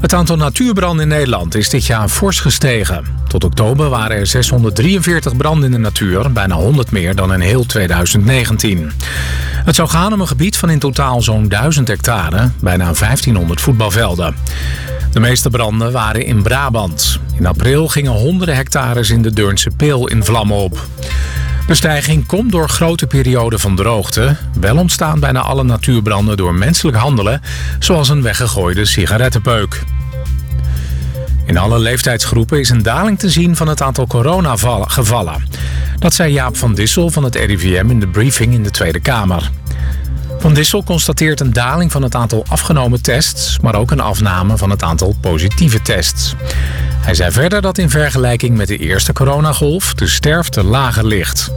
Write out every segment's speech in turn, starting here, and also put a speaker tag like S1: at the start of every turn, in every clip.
S1: Het aantal natuurbranden in Nederland is dit jaar fors gestegen. Tot oktober waren er 643 branden in de natuur, bijna 100 meer dan in heel 2019. Het zou gaan om een gebied van in totaal zo'n 1000 hectare, bijna 1500 voetbalvelden. De meeste branden waren in Brabant. In april gingen honderden hectares in de Deurnse Peel in vlammen op. De stijging komt door grote perioden van droogte. Wel ontstaan bijna alle natuurbranden door menselijk handelen, zoals een weggegooide sigarettenpeuk. In alle leeftijdsgroepen is een daling te zien van het aantal coronagevallen. Dat zei Jaap van Dissel van het RIVM in de briefing in de Tweede Kamer. Van Dissel constateert een daling van het aantal afgenomen tests, maar ook een afname van het aantal positieve tests. Hij zei verder dat in vergelijking met de eerste coronagolf de sterfte lager ligt.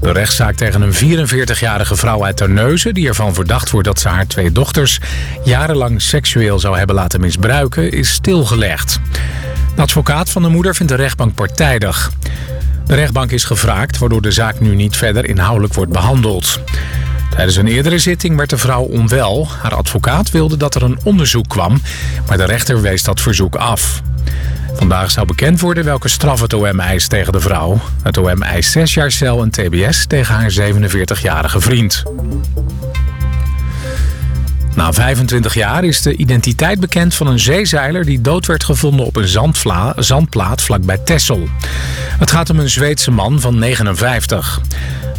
S1: De rechtszaak tegen een 44-jarige vrouw uit Terneuzen... die ervan verdacht wordt dat ze haar twee dochters... jarenlang seksueel zou hebben laten misbruiken, is stilgelegd. De advocaat van de moeder vindt de rechtbank partijdig. De rechtbank is gevraagd, waardoor de zaak nu niet verder inhoudelijk wordt behandeld. Tijdens een eerdere zitting werd de vrouw onwel. Haar advocaat wilde dat er een onderzoek kwam, maar de rechter wees dat verzoek af. Vandaag zou bekend worden welke straf het OM eist tegen de vrouw. Het OM eist 6 jaar cel en tbs tegen haar 47-jarige vriend. Na 25 jaar is de identiteit bekend van een zeezeiler die dood werd gevonden op een zandplaat vlakbij Texel. Het gaat om een Zweedse man van 59.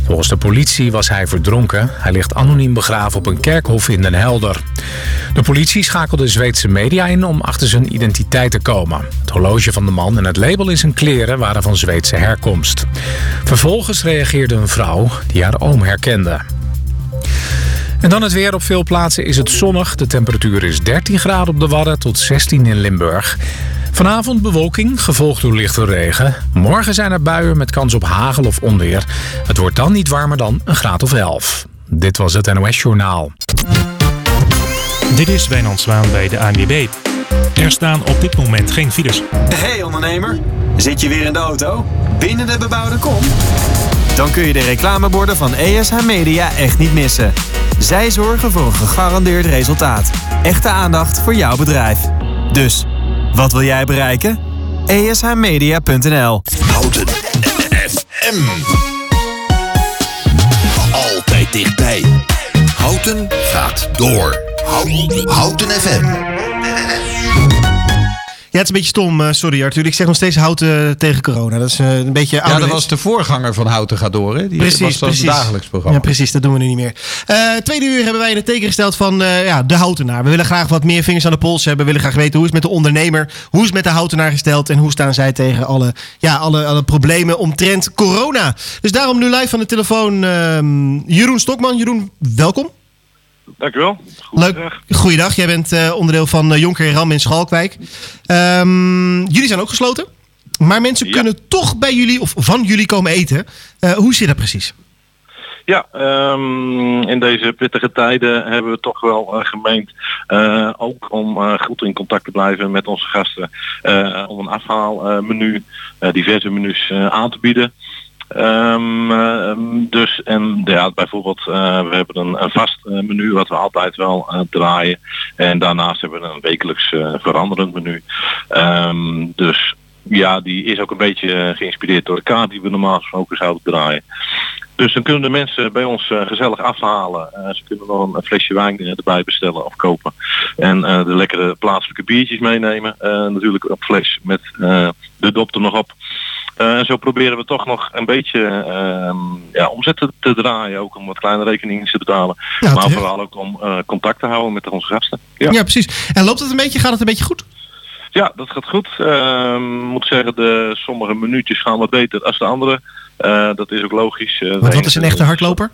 S1: Volgens de politie was hij verdronken. Hij ligt anoniem begraven op een kerkhof in Den Helder. De politie schakelde Zweedse media in om achter zijn identiteit te komen. Het horloge van de man en het label in zijn kleren waren van Zweedse herkomst. Vervolgens reageerde een vrouw die haar oom herkende. En dan het weer. Op veel plaatsen is het zonnig. De temperatuur is 13 graden op de Wadden tot 16 in Limburg. Vanavond bewolking, gevolgd door lichte regen. Morgen zijn er buien met kans op hagel of onweer. Het wordt dan niet warmer dan een graad of 11. Dit was het NOS Journaal.
S2: Dit is Wijnand Zwaan bij de ANWB. Er staan op dit moment geen files.
S3: Hey ondernemer, zit je weer in de auto? Binnen de bebouwde kom? Dan kun je de reclameborden van ESH Media echt niet missen. Zij zorgen voor een gegarandeerd resultaat. Echte aandacht voor jouw bedrijf. Dus, wat wil jij bereiken? ESHmedia.nl
S4: Houten FM. Altijd dichtbij. Houten gaat door. Houten FM.
S5: Ja, het is een beetje stom, uh, sorry Arthur. Ik zeg nog steeds houten tegen corona. Dat is uh, een beetje
S6: Ja, dat was de voorganger van Houten gaat door. Hè? Die
S5: precies,
S6: was
S5: precies.
S6: dagelijks programma.
S5: Ja, precies. Dat doen we nu niet meer. Uh, tweede uur hebben wij in het teken gesteld van ja, de houtenaar. We willen graag wat meer vingers aan de pols hebben. We willen graag weten hoe is het met de ondernemer. Hoe is het met de houtenaar gesteld. En hoe staan zij tegen alle, ja, alle, alle problemen omtrent corona. Dus daarom nu live van de telefoon ehm, Jeroen Stokman. Jeroen, welkom.
S7: Dankjewel.
S5: Leuk. Goeiedag. Jij bent uh, onderdeel van uh, Jonker en Ram in Schalkwijk. Um, jullie zijn ook gesloten. Maar mensen ja. kunnen toch bij jullie of van jullie komen eten. Uh, hoe zit dat precies?
S7: Ja, um, in deze pittige tijden hebben we toch wel uh, gemeend uh, ook om uh, goed in contact te blijven met onze gasten. om een afhaalmenu, diverse menus aan te bieden. Um, dus en ja, bijvoorbeeld uh, we hebben een, een vast uh, menu wat we altijd wel uh, draaien. En daarnaast hebben we een wekelijks veranderend menu. Um, dus ja, die is ook een beetje geïnspireerd door de kaart die we normaal gesproken zouden draaien. Dus dan kunnen de mensen bij ons gezellig afhalen. Ze kunnen nog een, flesje wijn erbij bestellen of kopen. En de lekkere plaatselijke biertjes meenemen. natuurlijk een fles met de dop er nog op. En zo proberen we toch nog een beetje ja, omzet te, te, draaien. Ook om wat kleine rekeningen te betalen. Ja, maar vooral ook om contact te houden met onze gasten.
S5: Ja. ja, precies. En loopt het een beetje? Gaat het een beetje goed?
S7: Ja, dat gaat goed. Uh, moet zeggen, de sommige minuutjes gaan wat beter als de andere. Uh, dat is ook logisch. Uh,
S5: wat, is een echte hardloper?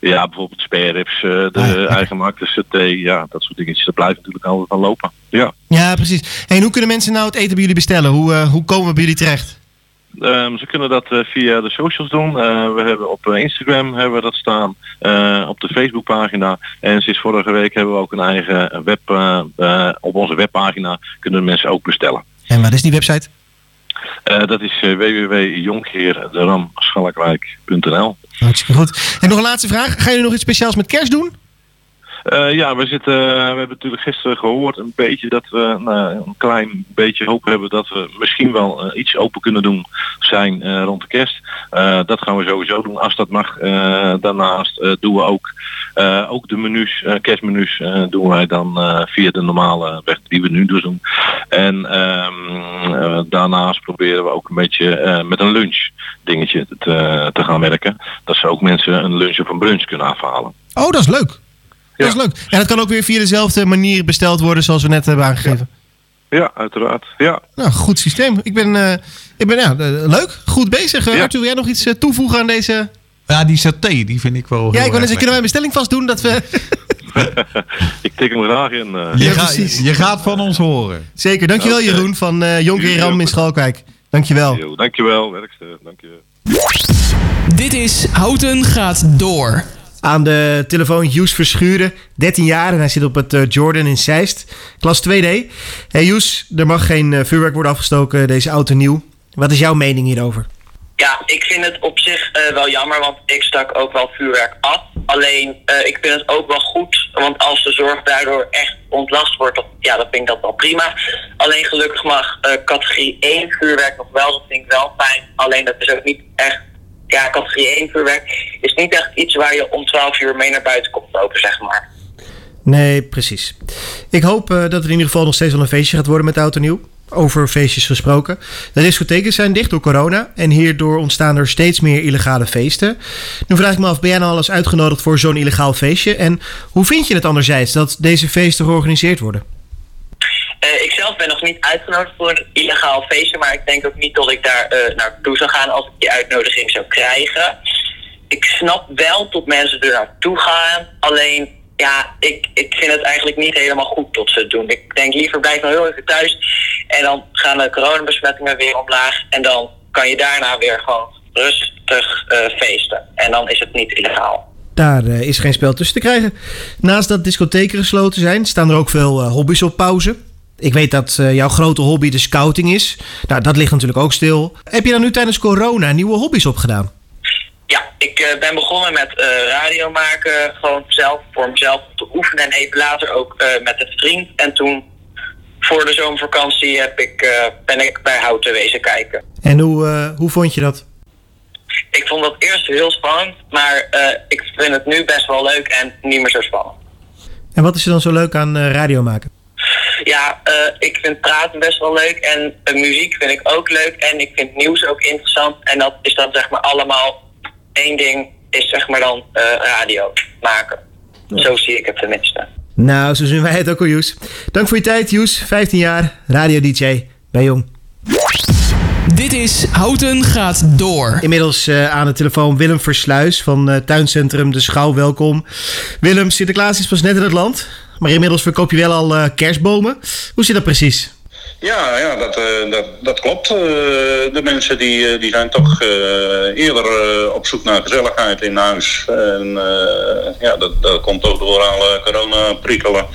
S7: Ja, bijvoorbeeld spareribs, de ah, ja, eigenmaakte CT, ja, dat soort dingetjes. Dat blijft natuurlijk altijd van lopen. Ja,
S5: ja precies. En hoe kunnen mensen nou het eten bij jullie bestellen? Hoe, hoe komen we bij jullie terecht?
S7: Um, ze kunnen dat uh, via de socials doen. Uh, we hebben op Instagram hebben we dat staan, uh, op de Facebookpagina. En sinds vorige week hebben we ook een eigen web, op onze webpagina kunnen mensen ook bestellen.
S5: En wat is die website?
S7: dat is www.jonkheerderamschalkwijk.nl
S5: Hartstikke goed. En nog een laatste vraag. Gaan jullie nog iets speciaals met kerst doen?
S7: Eh, ja, we, zitten, we hebben natuurlijk gisteren gehoord een beetje dat we nou, een klein beetje hoop hebben dat we misschien wel eh, iets open kunnen doen zijn eh, rond de kerst. Eh, dat gaan we sowieso doen als dat mag. Eh, daarnaast eh, doen we ook, eh, ook de menus, eh, kerstmenus eh, doen wij dan eh, via de normale weg die we nu dus doen. En ehm, eh, daarnaast proberen we ook een beetje eh, met een lunch dingetje te gaan werken. Dat ze ook mensen een lunch of een brunch kunnen afhalen.
S5: Oh, dat is leuk. Dat is leuk. En dat kan ook weer via dezelfde manier besteld worden zoals we net hebben aangegeven.
S7: Ja, uiteraard. Ja.
S5: Nou, goed systeem. Ik ben, eh, ik ben ja, eh, leuk. Goed bezig. Eh,
S7: Ja.
S5: Arthur, wil jij nog iets toevoegen aan deze...
S6: Ja, die saté, die vind ik wel
S5: Ja, ik wil eens, kunnen wij een bestelling vast doen dat we...
S7: Ik tik hem graag in. eh.
S6: Je,
S5: Ja,
S6: gaat-
S5: precies.
S6: je gaat van ons horen.
S5: Zeker. Dankjewel. Jeroen van eh Jonker Ram in Schalkwijk. Dankjewel.
S7: Yo, dankjewel, werkster. Dankjewel.
S8: Dit is Houten gaat door.
S5: Aan de telefoon Joes Verschuren, 13 jaar en hij zit op het eh, Jordan in Zeist, klas 2D. Hey Joes, er mag geen eh, vuurwerk worden afgestoken deze auto nieuw. Wat is jouw mening hierover?
S9: Ja, ik vind het op zich eh, wel jammer, want ik stak ook wel vuurwerk af. Alleen, ik vind het ook wel goed, want als de zorg daardoor echt ontlast wordt, dan, ja, dan vind ik dat wel prima. Alleen gelukkig mag categorie 1 vuurwerk nog wel, dat vind ik wel fijn. Alleen dat is ook niet echt, ja, categorie 1 vuurwerk is niet echt iets waar je om 12 uur mee naar buiten komt lopen, zeg maar.
S5: Nee, precies. Ik hoop eh, dat er in ieder geval nog steeds wel een feestje gaat worden met de auto nieuw. Over feestjes gesproken. De discotheken zijn dicht door corona en hierdoor ontstaan er steeds meer illegale feesten. Nu vraag ik me af, ben jij nou al eens uitgenodigd voor zo'n illegaal feestje? En hoe vind je het anderzijds dat deze feesten georganiseerd worden?
S9: Eh, ik zelf ben nog niet uitgenodigd voor een illegaal feestje, maar ik denk ook niet dat ik daar eh, naartoe zou gaan als ik die uitnodiging zou krijgen. Ik snap wel dat mensen er naartoe gaan, alleen ja, ik, ik vind het eigenlijk niet helemaal goed dat ze het doen. Ik denk liever blijf nou heel even thuis en dan gaan de coronabesmettingen weer omlaag en dan kan je daarna weer gewoon rustig eh, feesten. En dan is het niet illegaal.
S5: Daar is geen spel tussen te krijgen. Naast dat discotheken gesloten zijn, staan er ook veel hobby's op pauze. Ik weet dat eh, jouw grote hobby de scouting is. Nou, dat ligt natuurlijk ook stil. Heb je dan nu tijdens corona nieuwe hobby's opgedaan?
S9: Ja, ik eh, ben begonnen met eh, radio maken, gewoon zelf voor mezelf te oefenen en even later ook met een vriend. En toen voor de zomervakantie heb ik, ben ik bij Houten wezen kijken.
S5: En hoe, hoe vond je dat?
S9: Ik vond dat eerst heel spannend, maar ik vind het nu best wel leuk en niet meer zo spannend.
S5: En wat is er dan zo leuk aan radio maken?
S9: Ja, eh, ik vind praten best wel leuk en eh, muziek vind ik ook leuk en ik vind nieuws ook interessant. En dat is dan zeg maar allemaal één ding, is zeg maar dan eh, radio maken. Zo zie ik het tenminste.
S5: Nou, zo zien wij het ook al, Joes. Dank voor je tijd, Joes. 15 jaar, radio-dj bij Jong.
S8: Dit is Houten gaat door.
S5: Inmiddels eh, aan de telefoon Willem Versluis van eh, tuincentrum De Schouw. Welkom. Willem, Sinterklaas is pas net in het land. Maar inmiddels verkoop je wel al eh, kerstbomen. Hoe zit dat precies?
S10: Ja, ja dat, eh, dat, dat klopt. Eh, de mensen die, die zijn toch eerder op zoek naar gezelligheid in huis. En ja, dat, dat komt ook door alle corona-prikkelen.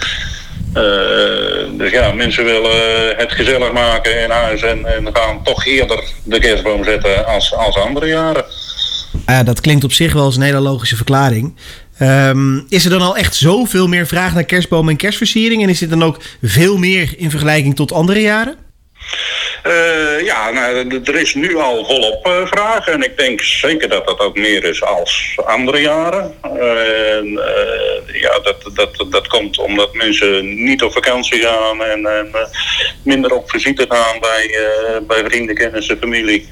S10: Eh, dus ja, mensen willen het gezellig maken in huis en, en gaan toch eerder de kerstboom zetten als, als andere jaren.
S5: Ah, dat klinkt op zich wel als een hele logische verklaring. Ehm, is er dan al echt zoveel meer vraag naar kerstbomen en kerstversiering? En is dit dan ook veel meer in vergelijking tot andere jaren?
S10: Eh, ja, nou, er is nu al volop eh, vraag en ik denk zeker dat dat ook meer is als andere jaren. En, eh, ja, dat, dat, dat komt omdat mensen niet op vakantie gaan en, minder op visite gaan bij, bij vrienden, kennissen, familie.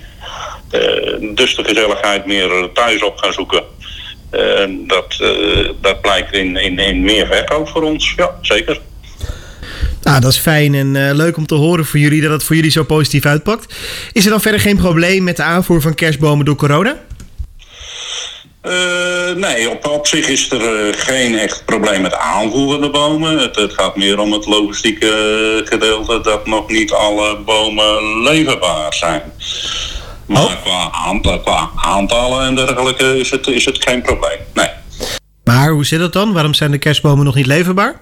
S10: Dus de gezelligheid meer thuis op gaan zoeken. En dat, eh, dat blijkt in, in, in meer verkoop voor ons, ja, zeker.
S5: Nou, dat is fijn en eh, leuk om te horen voor jullie dat het voor jullie zo positief uitpakt. Is er dan verder geen probleem met de aanvoer van kerstbomen door corona?
S10: Eh, nee, op, op zich is er geen echt probleem met aanvoeren de bomen. Het, het gaat meer om het logistieke gedeelte dat nog niet alle bomen leverbaar zijn. Maar qua, aantal, qua aantallen en dergelijke is het, is het geen probleem. Nee.
S5: Maar hoe zit dat dan? Waarom zijn de kerstbomen nog niet leverbaar?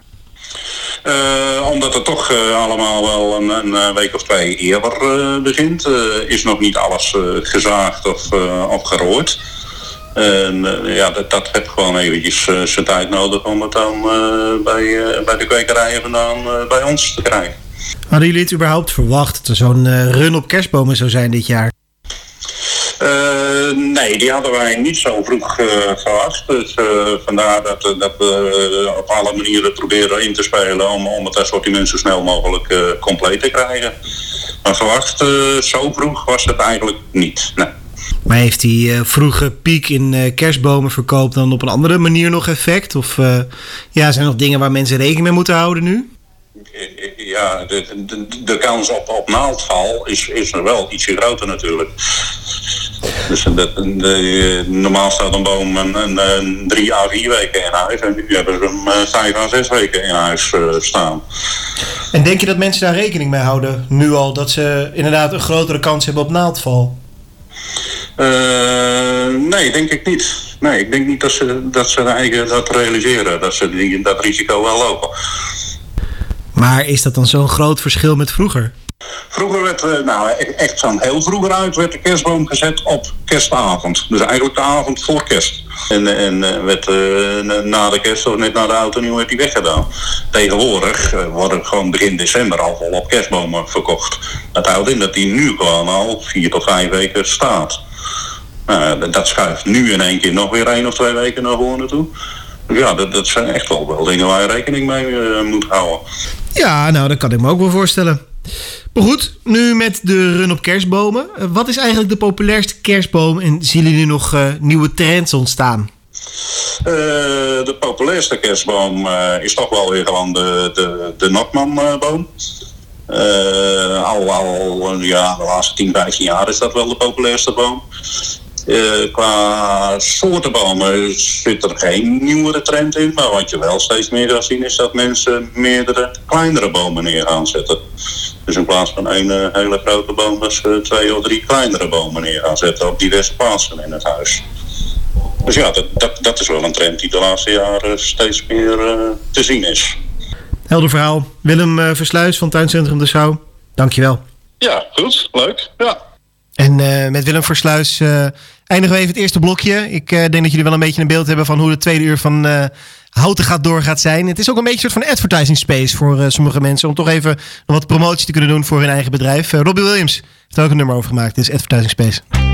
S10: Eh, omdat het toch eh, allemaal wel een, een eh, week of twee eerder begint, is nog niet alles gezaagd of, of gerooid. En ja, dat, dat heeft gewoon eventjes zijn tijd nodig om het dan bij, bij de kwekerijen vandaan bij ons te krijgen.
S5: Hadden jullie het überhaupt verwacht dat er zo'n run op kerstbomen zou zijn dit jaar?
S10: Eh, nee, die hadden wij niet zo vroeg eh, verwacht. Dus eh, vandaar dat, eh, dat we eh, op alle manieren proberen in te spelen om, om het assortiment zo snel mogelijk eh, compleet te krijgen. Maar verwacht eh, zo vroeg was het eigenlijk niet. Nee.
S5: Maar heeft die eh, vroege piek in eh, kerstbomenverkoop dan op een andere manier nog effect? Of eh, ja, zijn er nog dingen waar mensen rekening mee moeten houden nu?
S10: Ja, de, de, de kans op, op naaldval is, is er wel ietsje groter natuurlijk. Dus de, de- normaal staat een boom een, een, een drie à vier weken in huis. En nu hebben ze hem eh, vijf à zes weken in huis eh, staan.
S5: En denk je dat mensen daar rekening mee houden nu al? Dat ze inderdaad een grotere kans hebben op naaldval?
S10: Eh, nee, denk ik niet. Nee, ik denk niet dat ze dat, ze eigen dat realiseren. Dat ze die, dat risico wel lopen.
S5: Maar is dat dan zo'n groot verschil met vroeger?
S10: Vroeger werd, eh, nou e- echt van heel vroeger uit, werd de kerstboom gezet op kerstavond. Dus eigenlijk de avond voor kerst. En, en eh, werd eh, na de kerst of net na de auto nieuw werd die weggedaan. Tegenwoordig eh, worden gewoon begin december al volop kerstbomen verkocht. Dat houdt in dat die nu gewoon al vier tot vijf weken staat. Nou, dat- schuift nu in één keer nog weer één of twee weken naar voren toe. Dus ja, dat, zijn echt wel, wel dingen waar je rekening mee eh, moet houden.
S5: Ja, nou, dat kan ik me ook wel voorstellen. Goed, nu met de run op kerstbomen. Eh, Wat is eigenlijk de populairste kerstboom en zien jullie nog eh, nieuwe trends ontstaan?
S10: Eh, de populairste kerstboom is toch wel weer gewoon de, de, de Notman-boom. Al, al ja, de laatste 10, 15 jaar is dat wel de populairste boom. Eh, qua soorten bomen zit er geen nieuwere trend in. Maar wat je wel steeds meer gaat zien is dat mensen meerdere kleinere bomen neer gaan zetten. Dus in plaats van één eh, hele grote boom, dat ze twee of drie kleinere bomen neer gaan zetten op diverse plaatsen in het huis. Dus ja, dat, dat, dat is wel een trend die de laatste jaren steeds meer eh, te zien is.
S5: Helder verhaal. Willem eh, Versluis van Tuincentrum De Schouw. Dankjewel.
S10: Ja, goed, leuk. Ja.
S5: En eh, met Willem Versluis eh, eindigen we even het eerste blokje. Ik eh, denk dat jullie wel een beetje een beeld hebben van hoe de tweede uur van Houten gaat door gaat zijn. Het is ook een beetje een soort van advertising space voor sommige mensen. Om toch even wat promotie te kunnen doen voor hun eigen bedrijf. Robbie Williams heeft er ook een nummer over gemaakt. Dit is advertising space.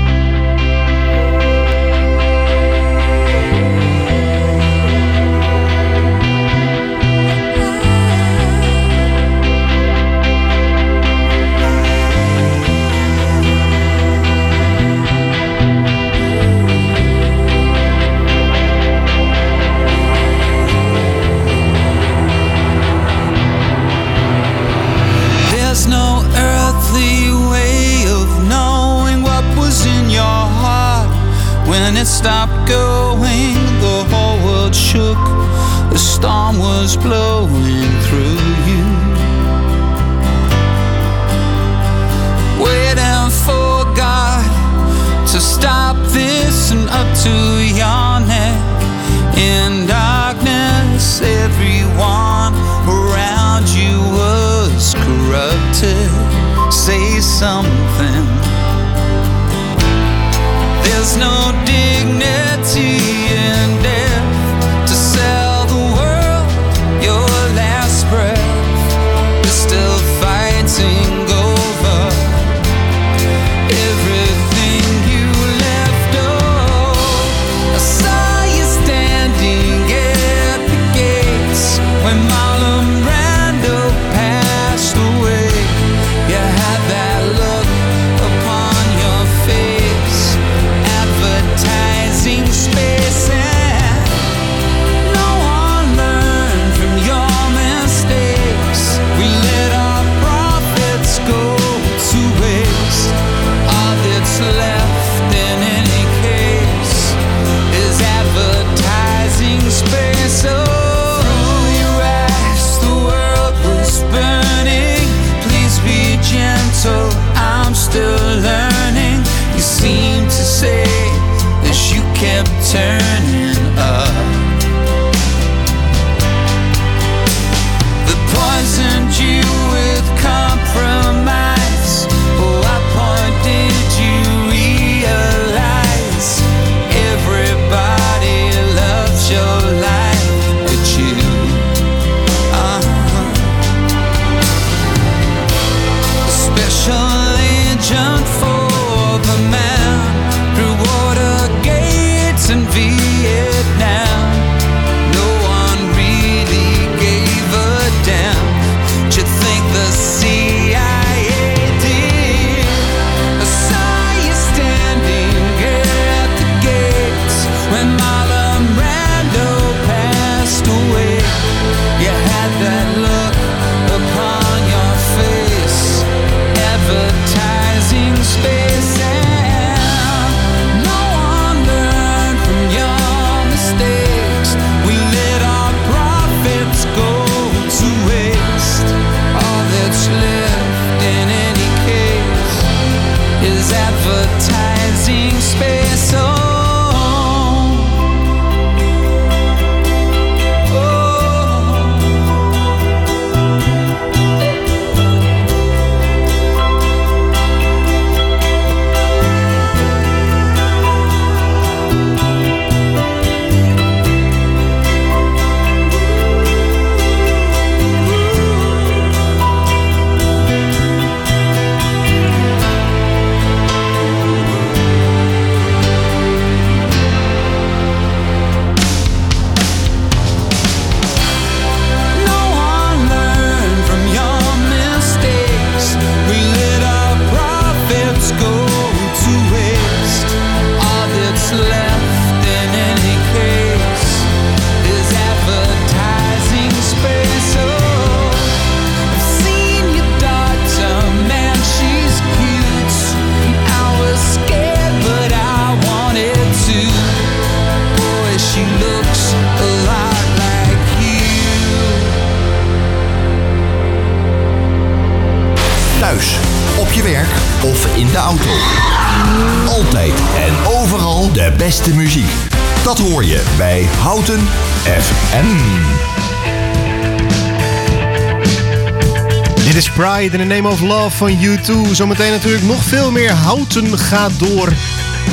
S5: Is Pride in the Name of Love van U2. Zometeen natuurlijk nog veel meer Houten gaat door.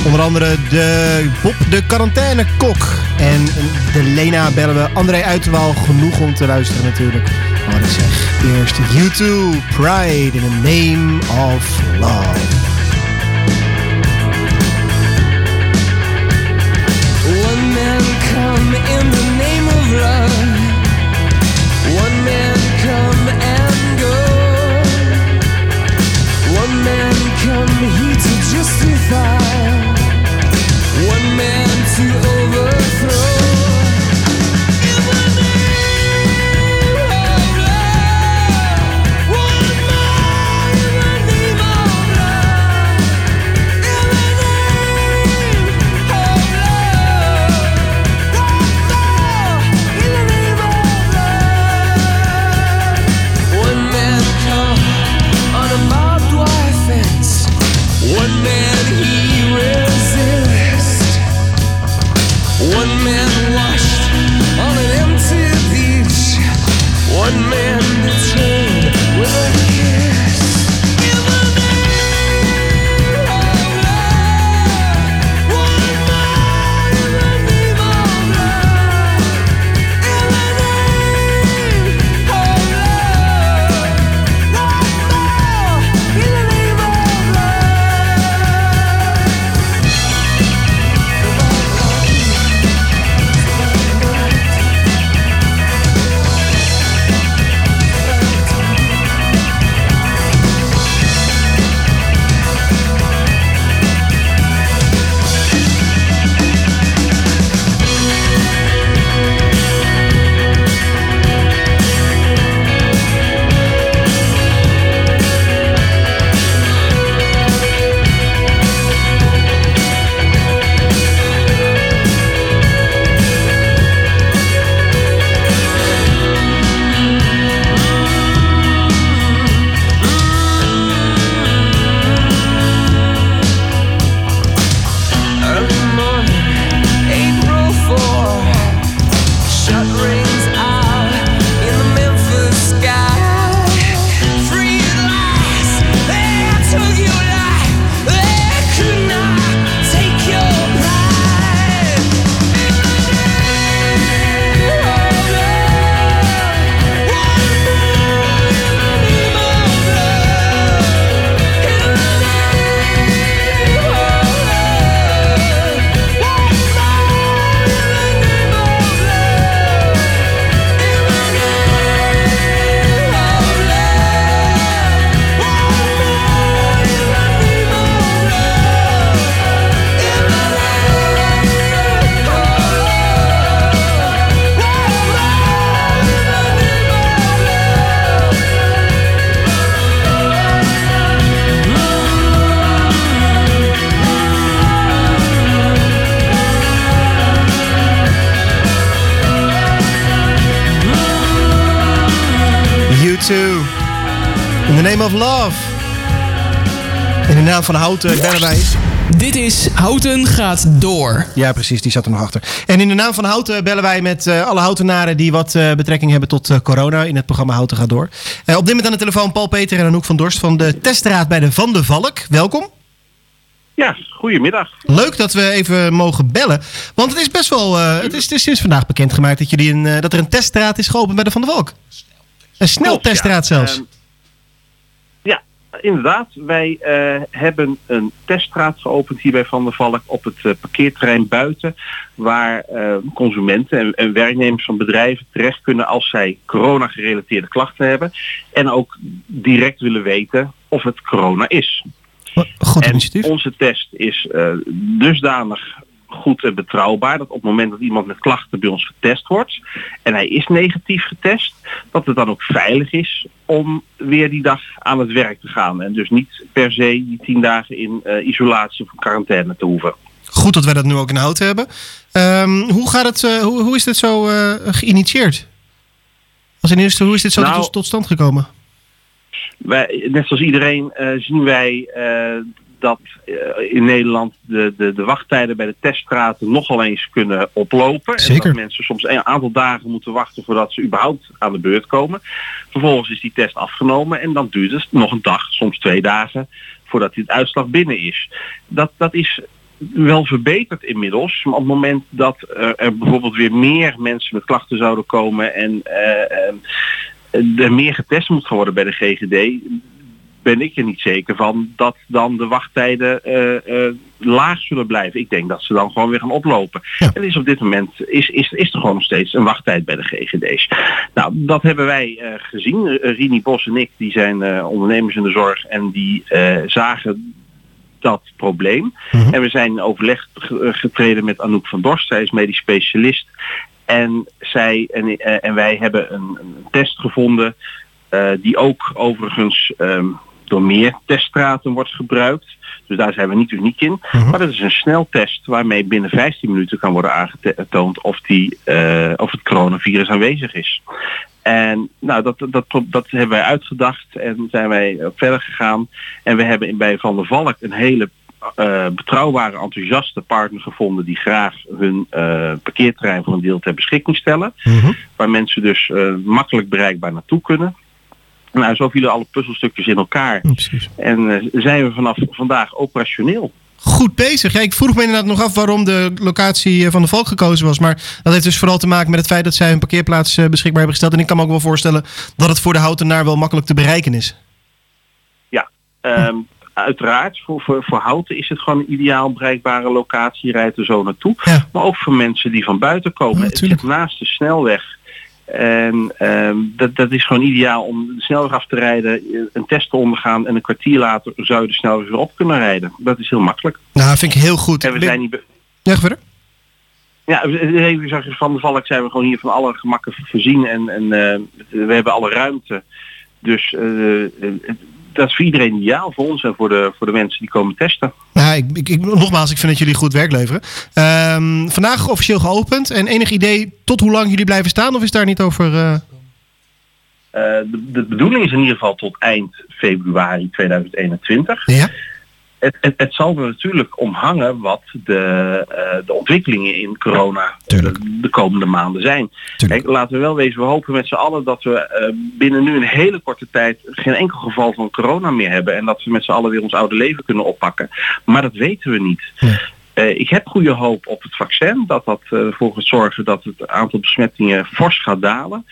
S5: Onder andere de Bob de quarantainekok. En de Lena bellen we André Uiterwaal genoeg om te luisteren natuurlijk. Maar ik zeg, eerst U2, Pride in the Name of Love.
S11: In
S5: de naam van Houten bellen wij.
S8: Dit is Houten gaat door.
S5: Ja, precies, die zat er nog achter. En in de naam van Houten bellen wij met eh, alle Houtenaren die wat eh, betrekking hebben tot eh, corona in het programma Houten gaat door. Eh, op dit moment aan de telefoon Paul Peter en Anouk van Dorst van de testraad bij de Van de Valk. Welkom.
S12: Ja, goedemiddag.
S5: Leuk dat we even mogen bellen. Want het is best wel. eh, het, is, het is sinds vandaag bekendgemaakt dat, jullie een, eh, dat er een teststraat is geopend bij de Van de Valk. Een snelteststraat zelfs.
S12: Ehm, ja, inderdaad. Wij eh, hebben een teststraat geopend hier bij Van der Valk op het eh, parkeerterrein buiten. Waar eh, consumenten en, en werknemers van bedrijven terecht kunnen als zij corona-gerelateerde klachten hebben. En ook direct willen weten of het corona is.
S5: Goed
S12: en
S5: initiatief.
S12: onze test is dusdanig goed en betrouwbaar dat op het moment dat iemand met klachten bij ons getest wordt en hij is negatief getest, dat het dan ook veilig is om weer die dag aan het werk te gaan. En dus niet per se die tien dagen in eh, isolatie of quarantaine te hoeven.
S5: Goed dat wij dat nu ook in hout hebben. Ehm, hoe, gaat het, eh, hoe, hoe is dit zo eh, geïnitieerd? Als in eerste, hoe is dit zo
S12: Nou,
S5: tot, tot stand gekomen?
S12: wij, net zoals iedereen eh, zien wij eh, dat eh, in Nederland de, de, de wachttijden bij de teststraten nogal eens kunnen oplopen. En dat mensen soms een aantal dagen moeten wachten voordat ze überhaupt aan de beurt komen. Vervolgens is die test afgenomen en dan duurt het nog een dag, soms twee dagen, voordat die uitslag binnen is. Dat, dat is wel verbeterd inmiddels. Maar op het moment dat er bijvoorbeeld weer meer mensen met klachten zouden komen en eh, eh, er meer getest moet worden bij de GGD, ben ik er niet zeker van dat dan de wachttijden eh, eh, laag zullen blijven. Ik denk dat ze dan gewoon weer gaan oplopen. En is op dit moment is, is, is er gewoon nog steeds een wachttijd bij de GGD's. Nou, dat hebben wij eh, gezien. Rini Bos en ik, die zijn ondernemers in de zorg en die zagen dat probleem. En we zijn in overleg ge- getreden met Anouk van Dorst. Zij is medisch specialist. En, zij en, en wij hebben een, een test gevonden die ook overigens ehm, door meer teststraten wordt gebruikt. Dus daar zijn we niet uniek in. Maar dat is een sneltest waarmee binnen 15 minuten kan worden aangetoond of, die, eh, of het coronavirus aanwezig is. En nou, dat, dat, dat hebben wij uitgedacht en zijn wij verder gegaan. En we hebben in- bij Van der Valk een hele eh, betrouwbare, enthousiaste partner gevonden die graag hun eh, parkeerterrein voor een deel ter beschikking stellen. Waar mensen dus makkelijk bereikbaar naartoe kunnen. Nou, zo vielen alle puzzelstukjes in elkaar. En eh, zijn we vanaf vandaag operationeel.
S5: Goed bezig. Ja, ik vroeg me inderdaad nog af waarom de locatie eh, van de Valk gekozen was. Maar dat heeft dus vooral te maken met het feit dat zij een parkeerplaats eh, beschikbaar hebben gesteld. En ik kan me ook wel voorstellen dat het voor de houtenaar wel makkelijk te bereiken is.
S12: Ja, ehm, uiteraard. Voor, voor, voor Houten is het gewoon een ideaal bereikbare locatie. Je rijdt er zo naartoe. Maar ook voor mensen die van buiten komen. het zit naast de snelweg. En ehm, dat, dat is gewoon ideaal om de snelweg af te rijden, eh, een test te ondergaan en een kwartier later zou je de snelweg weer op kunnen rijden. Dat is heel makkelijk.
S5: Nou, vind ik heel goed.
S12: En we zijn niet...
S5: Ja, verder.
S12: Ja, even van de Valk zijn we gewoon hier van alle gemakken voorzien en, en eh, we hebben alle ruimte. Dus eh, dat is voor iedereen ideaal, voor ons en voor de, voor de mensen die komen testen.
S5: Ik, ik, ik- nogmaals, ik vind dat jullie goed werk leveren. Ehm, vandaag officieel geopend. En enig idee tot hoe lang jullie blijven staan? Of is daar niet over... eh,
S12: Eh, de, de bedoeling is in ieder geval tot eind februari 2021.
S5: Ja.
S12: Het, het, het zal er natuurlijk om hangen wat de, eh, de ontwikkelingen in corona de, de komende maanden zijn. Kijk, laten we wel wezen, we hopen met z'n allen dat we eh, binnen nu een hele korte tijd geen enkel geval van corona meer hebben. En dat we met z'n allen weer ons oude leven kunnen oppakken. Maar dat weten we niet. Eh, ik heb goede hoop op het vaccin, dat dat ervoor gaat zorgen dat het aantal besmettingen fors gaat dalen.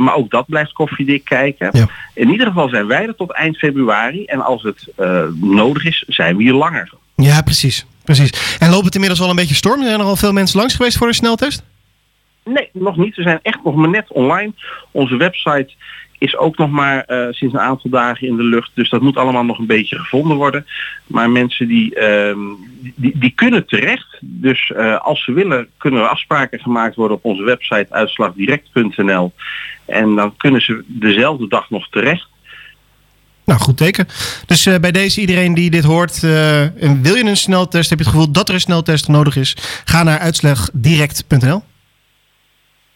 S12: Maar ook dat blijft koffiedik kijken. In ieder geval zijn wij er tot eind februari. En als het eh, nodig is, zijn we hier langer.
S5: Ja, precies. precies. En loopt het inmiddels al een beetje storm? Zijn er al veel mensen langs geweest voor een sneltest?
S12: Nee, nog niet. We zijn echt nog maar net online. Onze website is ook nog maar eh, sinds een aantal dagen in de lucht. Dus dat moet allemaal nog een beetje gevonden worden. Maar mensen die, ehm, die, die kunnen terecht. Dus eh, als ze willen, kunnen er afspraken gemaakt worden op onze website uitslagdirect.nl. En dan kunnen ze dezelfde dag nog terecht.
S5: Nou, goed teken. Dus eh, bij deze iedereen die dit hoort, wil je een sneltest, heb je het gevoel dat er een sneltest nodig is, ga naar uitslagdirect.nl.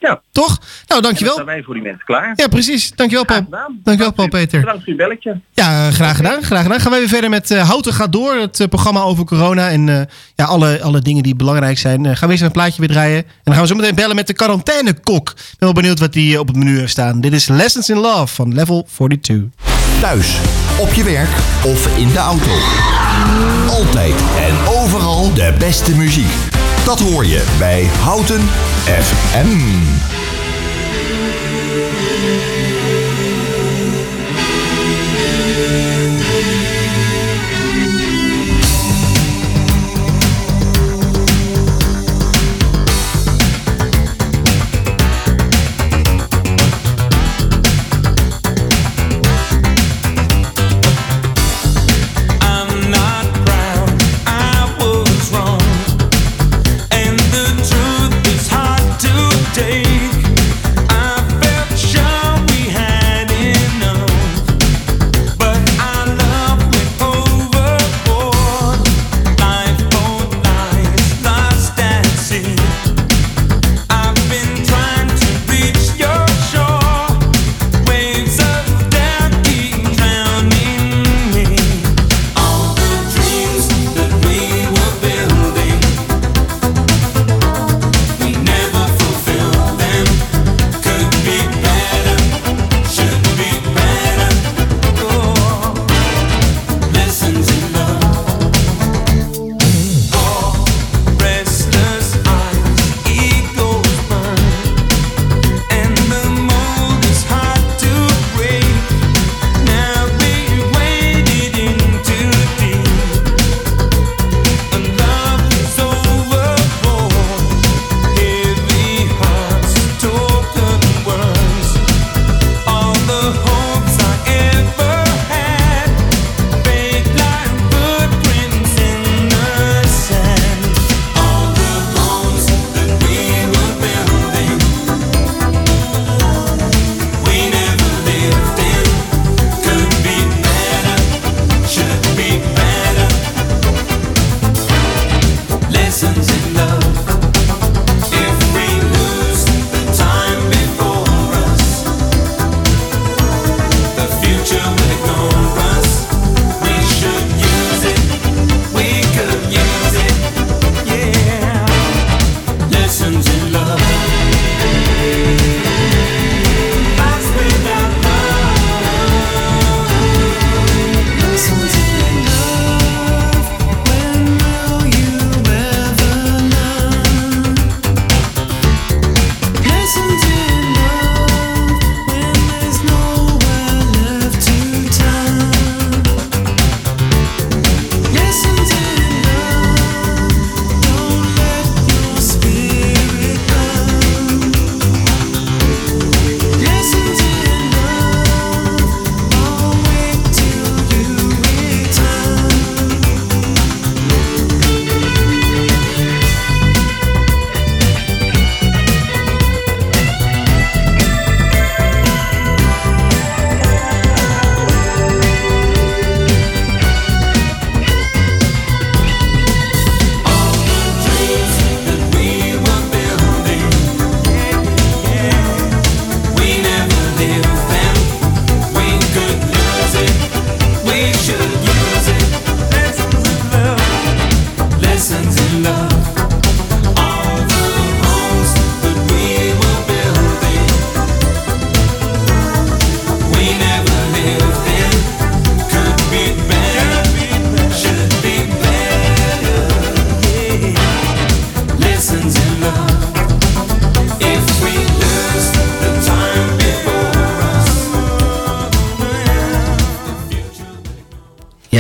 S12: Ja.
S5: Toch? Nou, dankjewel.
S12: Dan zijn wij voor die mensen klaar.
S5: Ja, precies. Dankjewel, Paul. Dankjewel, Paul Peter.
S12: Bedankt voor uw belletje.
S5: Ja, eh, graag gedaan. Graag gedaan. Gaan wij weer verder met eh, Houten gaat door. Het eh, programma over corona en eh, ja, alle, alle dingen die belangrijk zijn. Eh, gaan we eens een plaatje weer draaien. En dan gaan we zo meteen bellen met de quarantainekok. Ik ben wel benieuwd wat die op het menu heeft staan. Dit is Lessons in Love van Level 42.
S4: Thuis, op je werk of in de auto. Altijd en overal de beste muziek. Dat hoor je bij Houten FM.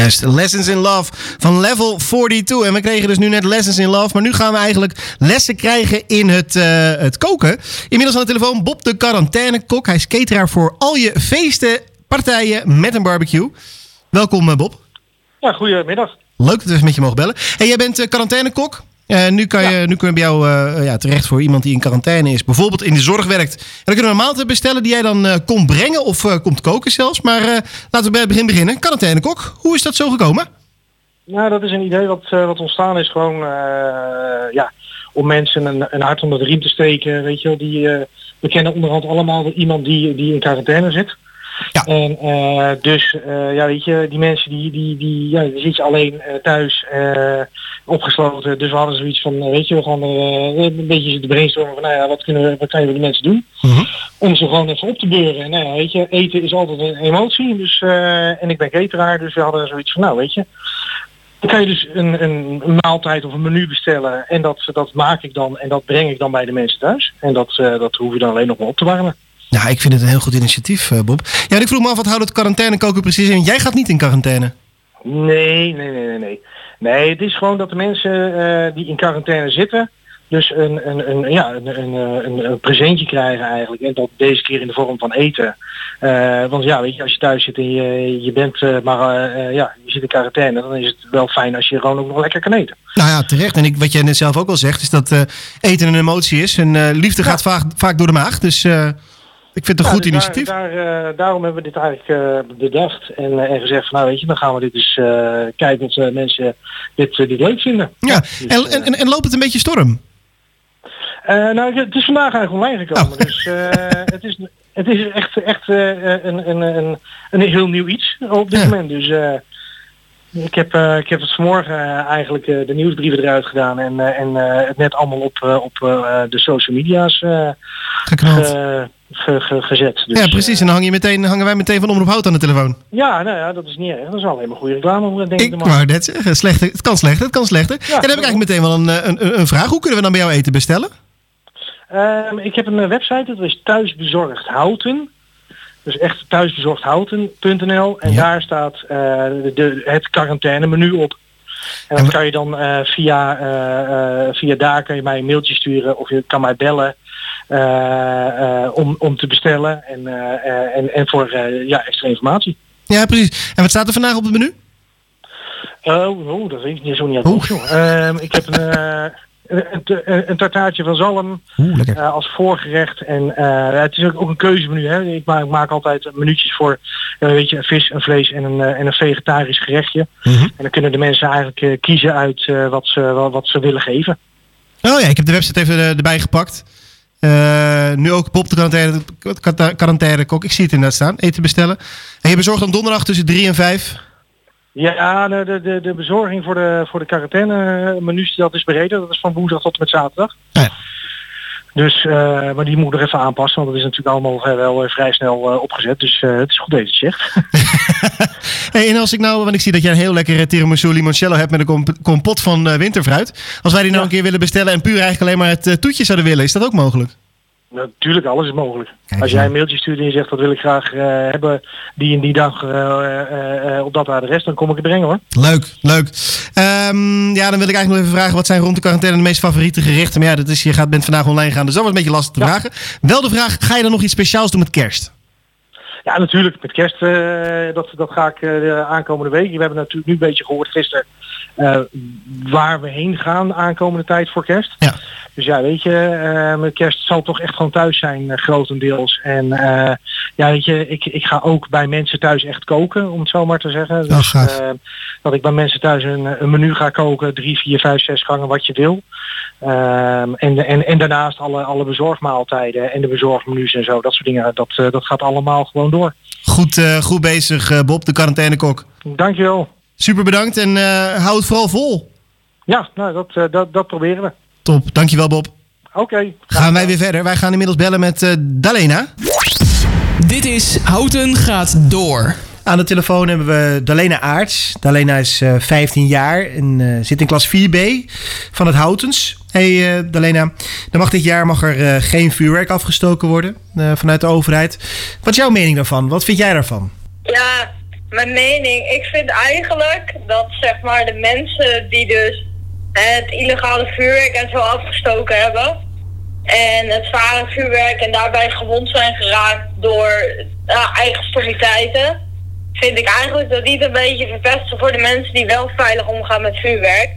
S5: Juist, Lessons in Love van level 42. En we kregen dus nu net Lessons in Love. Maar nu gaan we eigenlijk lessen krijgen in het, eh, het koken. Inmiddels aan de telefoon Bob de quarantainekok. Hij is cateraar voor al je feesten, partijen met een barbecue. Welkom eh, Bob.
S13: Ja, goedemiddag.
S5: Leuk dat we even met je mogen bellen. En jij bent eh, quarantainekok. Eh, nu, kan je, nu kun je bij jou eh, ja, terecht voor iemand die in quarantaine is. Bijvoorbeeld in de zorg werkt. En dan kunnen we een maaltijd bestellen die jij dan eh, komt brengen of komt koken zelfs. Maar laten we bij het begin beginnen. Quarantainekok, hoe is dat zo gekomen?
S13: Nou, dat is een idee wat, wat ontstaan is gewoon ja, om mensen een, een hart onder de riem te steken. Weet je, wel. die, we kennen onderhand allemaal iemand die, die in quarantaine zit. En eh, dus, eh, ja, weet je, die mensen die, die, die, ja, die zitten alleen eh, thuis opgesloten. Dus we hadden zoiets van, weet je, we gaan een beetje zitten brainstormen van, nou ja, wat, kunnen we, wat kan je met die mensen doen? Om ze gewoon even op te beuren. En nou ja, weet je, eten is altijd een emotie. Dus, en ik ben cateraar, dus we hadden zoiets van, nou, weet je, dan kan je dus een, een, een maaltijd of een menu bestellen en dat, dat maak ik dan en dat breng ik dan bij de mensen thuis. En dat, dat hoef je dan alleen nog maar op te warmen.
S5: Nou, ik vind het een heel goed initiatief, eh, Bob. Ja, ik vroeg me af, wat houdt het quarantaine koken precies in? Jij gaat niet in quarantaine.
S13: Nee, nee, nee, nee, nee. Nee, het is gewoon dat de mensen eh, die in quarantaine zitten, dus een, een, een, ja, een, een, eh, een, een presentje krijgen eigenlijk. En dat deze keer in de vorm van eten. Want ja, weet je, als je thuis zit en je, je bent maar ja, je zit in quarantaine, dan is het wel fijn als je gewoon ook nog lekker kan eten.
S5: Nou ja, terecht. En ik, wat jij net zelf ook al zegt, is dat eten een emotie is. En liefde gaat vaak, vaak door de maag. Dus ik vind het een
S13: Ja,
S5: goed
S13: dus
S5: initiatief.
S13: Daar, daar, eh, daarom hebben we dit eigenlijk eh, bedacht en, eh, en gezegd van nou weet je, dan gaan we dit eens eh, kijken of mensen dit, dit leuk vinden.
S5: Ja, en, en, en, en loopt het een beetje storm?
S13: Nou, het is vandaag eigenlijk online gekomen. Dus eh, het, is, het is echt, echt een, een, een, een heel nieuw iets op dit moment. Dus ik, heb, ik heb het vanmorgen eigenlijk de nieuwsbrieven eruit gedaan en, en het net allemaal op, op de social media's
S5: Geknald.
S13: Ge- ge- ge- gezet. Dus,
S5: ja, precies. En dan hang je meteen, hangen wij meteen van Omroep Hout aan de telefoon.
S13: Ja, nou ja, dat is niet erg. Dat is alleen maar goede reclame, denk ik.
S5: Ik wou net zeggen, slechter, het kan slechter, het kan slechter. en dan heb ik eigenlijk meteen wel een, eh, een, een, vraag. Hoe kunnen we dan bij jou eten bestellen?
S13: Ehm, ik heb een eh, website, dat is thuisbezorgd houten. Dus echt thuisbezorgdhouten.nl. En daar staat eh, de, de- het quarantainemenu op. En dat kan je dan eh, via, eh, eh, via daar kan je mij een mailtje sturen of je kan mij bellen eh, eh, om, om te bestellen en, eh, eh, en, en voor eh, ja, extra informatie.
S5: Ja, precies. En wat staat er vandaag op het menu?
S13: Oh, oh, dat weet ik niet zo niet uit ik heb een, eh, een, een, een tartaartje van zalm eh, als voorgerecht. En eh, het is ook, ook een keuzemenu. Hè. Ik, maak, ik maak altijd minuutjes voor eh, weet je, vis, een vlees en een, eh, en een vegetarisch gerechtje. En dan kunnen de mensen eigenlijk eh, kiezen uit eh, wat, ze, wat, wat ze willen geven.
S5: Oh ja, ik heb de website even eh, erbij gepakt. Eh, nu ook Bob de quarantaine, quaranta- quarantainekok. Ik zie het inderdaad staan. Eten bestellen. En je bezorgt dan donderdag tussen 3 en 5.
S13: Ja, de, de, de, bezorging voor de, voor de quarantaine menus dat is bereden. Dat is van woensdag tot en met zaterdag. Dus, eh, maar die moet ik nog even aanpassen, want dat is natuurlijk allemaal eh, wel eh, vrij snel opgezet. Dus het is goed dat je het zegt.
S5: Hey, en als ik nou, want ik zie dat jij een heel lekkere tiramisu limoncello hebt met een comp- kompot van winterfruit. Als wij die nou een keer willen bestellen en puur eigenlijk alleen maar het toetje zouden willen, is dat ook mogelijk?
S13: Natuurlijk, alles is mogelijk. Als jij een mailtje stuurt en je zegt dat wil ik graag eh, hebben die en die dag eh, eh, op dat adres, dan kom ik het brengen hoor.
S5: Leuk, leuk. Ehm, ja, dan wil ik eigenlijk nog even vragen, wat zijn rond de quarantaine de meest favoriete gerechten? Maar ja, dat is, je gaat, bent vandaag online gaan, dus dat was een beetje lastig te vragen. Wel de vraag, ga je dan nog iets speciaals doen met kerst?
S13: Ja, natuurlijk. Met kerst, dat, dat ga ik de aankomende week. We hebben natuurlijk nu een beetje gehoord gisteren eh, waar we heen gaan de aankomende tijd voor kerst.
S5: Ja.
S13: Dus ja, weet je, met kerst zal toch echt gewoon thuis zijn, eh, grotendeels. En ja, weet je, ik, ik ga ook bij mensen thuis echt koken, om het zo maar te zeggen. Dus,
S5: gaaf.
S13: eh, dat ik bij mensen thuis een, een menu ga koken, drie, vier, vijf, zes gangen, wat je wil. Ehm, en, en, en daarnaast alle, alle bezorgmaaltijden en de bezorgmenus en zo, dat soort dingen, dat, dat gaat allemaal gewoon door.
S5: Goed, goed bezig, Bob, de quarantainekok.
S13: Dankjewel.
S5: Super bedankt en eh hou het vooral vol.
S13: Ja, nou, dat, eh, dat, dat proberen we.
S5: Top, dankjewel Bob.
S13: Oké.
S5: Gaan wij weer verder. Wij gaan inmiddels bellen met eh, Dalena.
S8: Dit is Houten gaat door.
S5: Aan de telefoon hebben we Dalena Aarts. Dalena is eh, 15 jaar en eh, zit in klas 4B van het Houtens. Hey eh, Dalena, er mag dit jaar mag er eh, geen vuurwerk afgestoken worden eh, vanuit de overheid. Wat is jouw mening daarvan? Wat vind jij daarvan?
S14: Ja, mijn mening. Ik vind eigenlijk dat zeg maar de mensen die dus het illegale vuurwerk en zo afgestoken hebben. En het zware vuurwerk en daarbij gewond zijn geraakt door eigen stupiditeiten. Vind ik eigenlijk dat die een beetje verpesten voor de mensen die wel veilig omgaan met vuurwerk.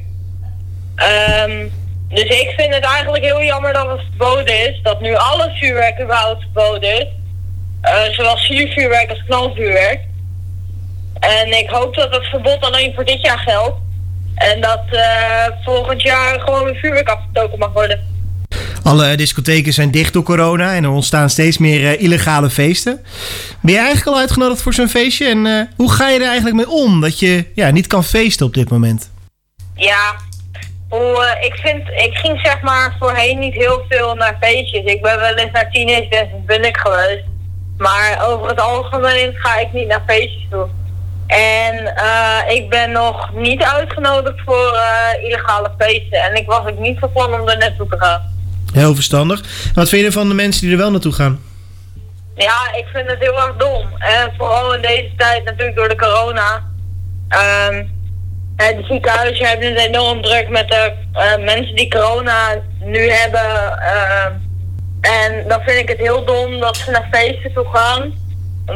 S14: Ehm, dus ik vind het eigenlijk heel jammer dat het verboden is. Dat nu alle vuurwerk überhaupt verboden is. Uh, zowel siervuurwerk als knalvuurwerk. En ik hoop dat het verbod alleen voor dit jaar geldt. En dat uh, volgend jaar gewoon weer vuurwerk afgestoken mag worden.
S5: Alle discotheken zijn dicht door corona en er ontstaan steeds meer uh, illegale feesten. Ben je eigenlijk al uitgenodigd voor zo'n feestje? En uh, hoe ga je er eigenlijk mee om dat je ja, niet kan feesten op dit moment?
S14: Ja, hoe, ik, vind, ik ging zeg maar voorheen niet heel veel naar feestjes. Ik ben wel eens naar teenage ben ik geweest. Maar over het algemeen ga ik niet naar feestjes toe. En uh, ik ben nog niet uitgenodigd voor uh, illegale feesten. En ik was ook niet van plan om er naartoe te gaan.
S5: Heel verstandig. Wat vind je van de mensen die er wel naartoe gaan?
S14: Ja, ik vind het heel erg dom. En vooral in deze tijd natuurlijk door de corona. Um, de ziekenhuizen hebben het enorm druk met de uh, mensen die corona nu hebben. Ehm, en dan vind ik het heel dom dat ze naar feesten toe gaan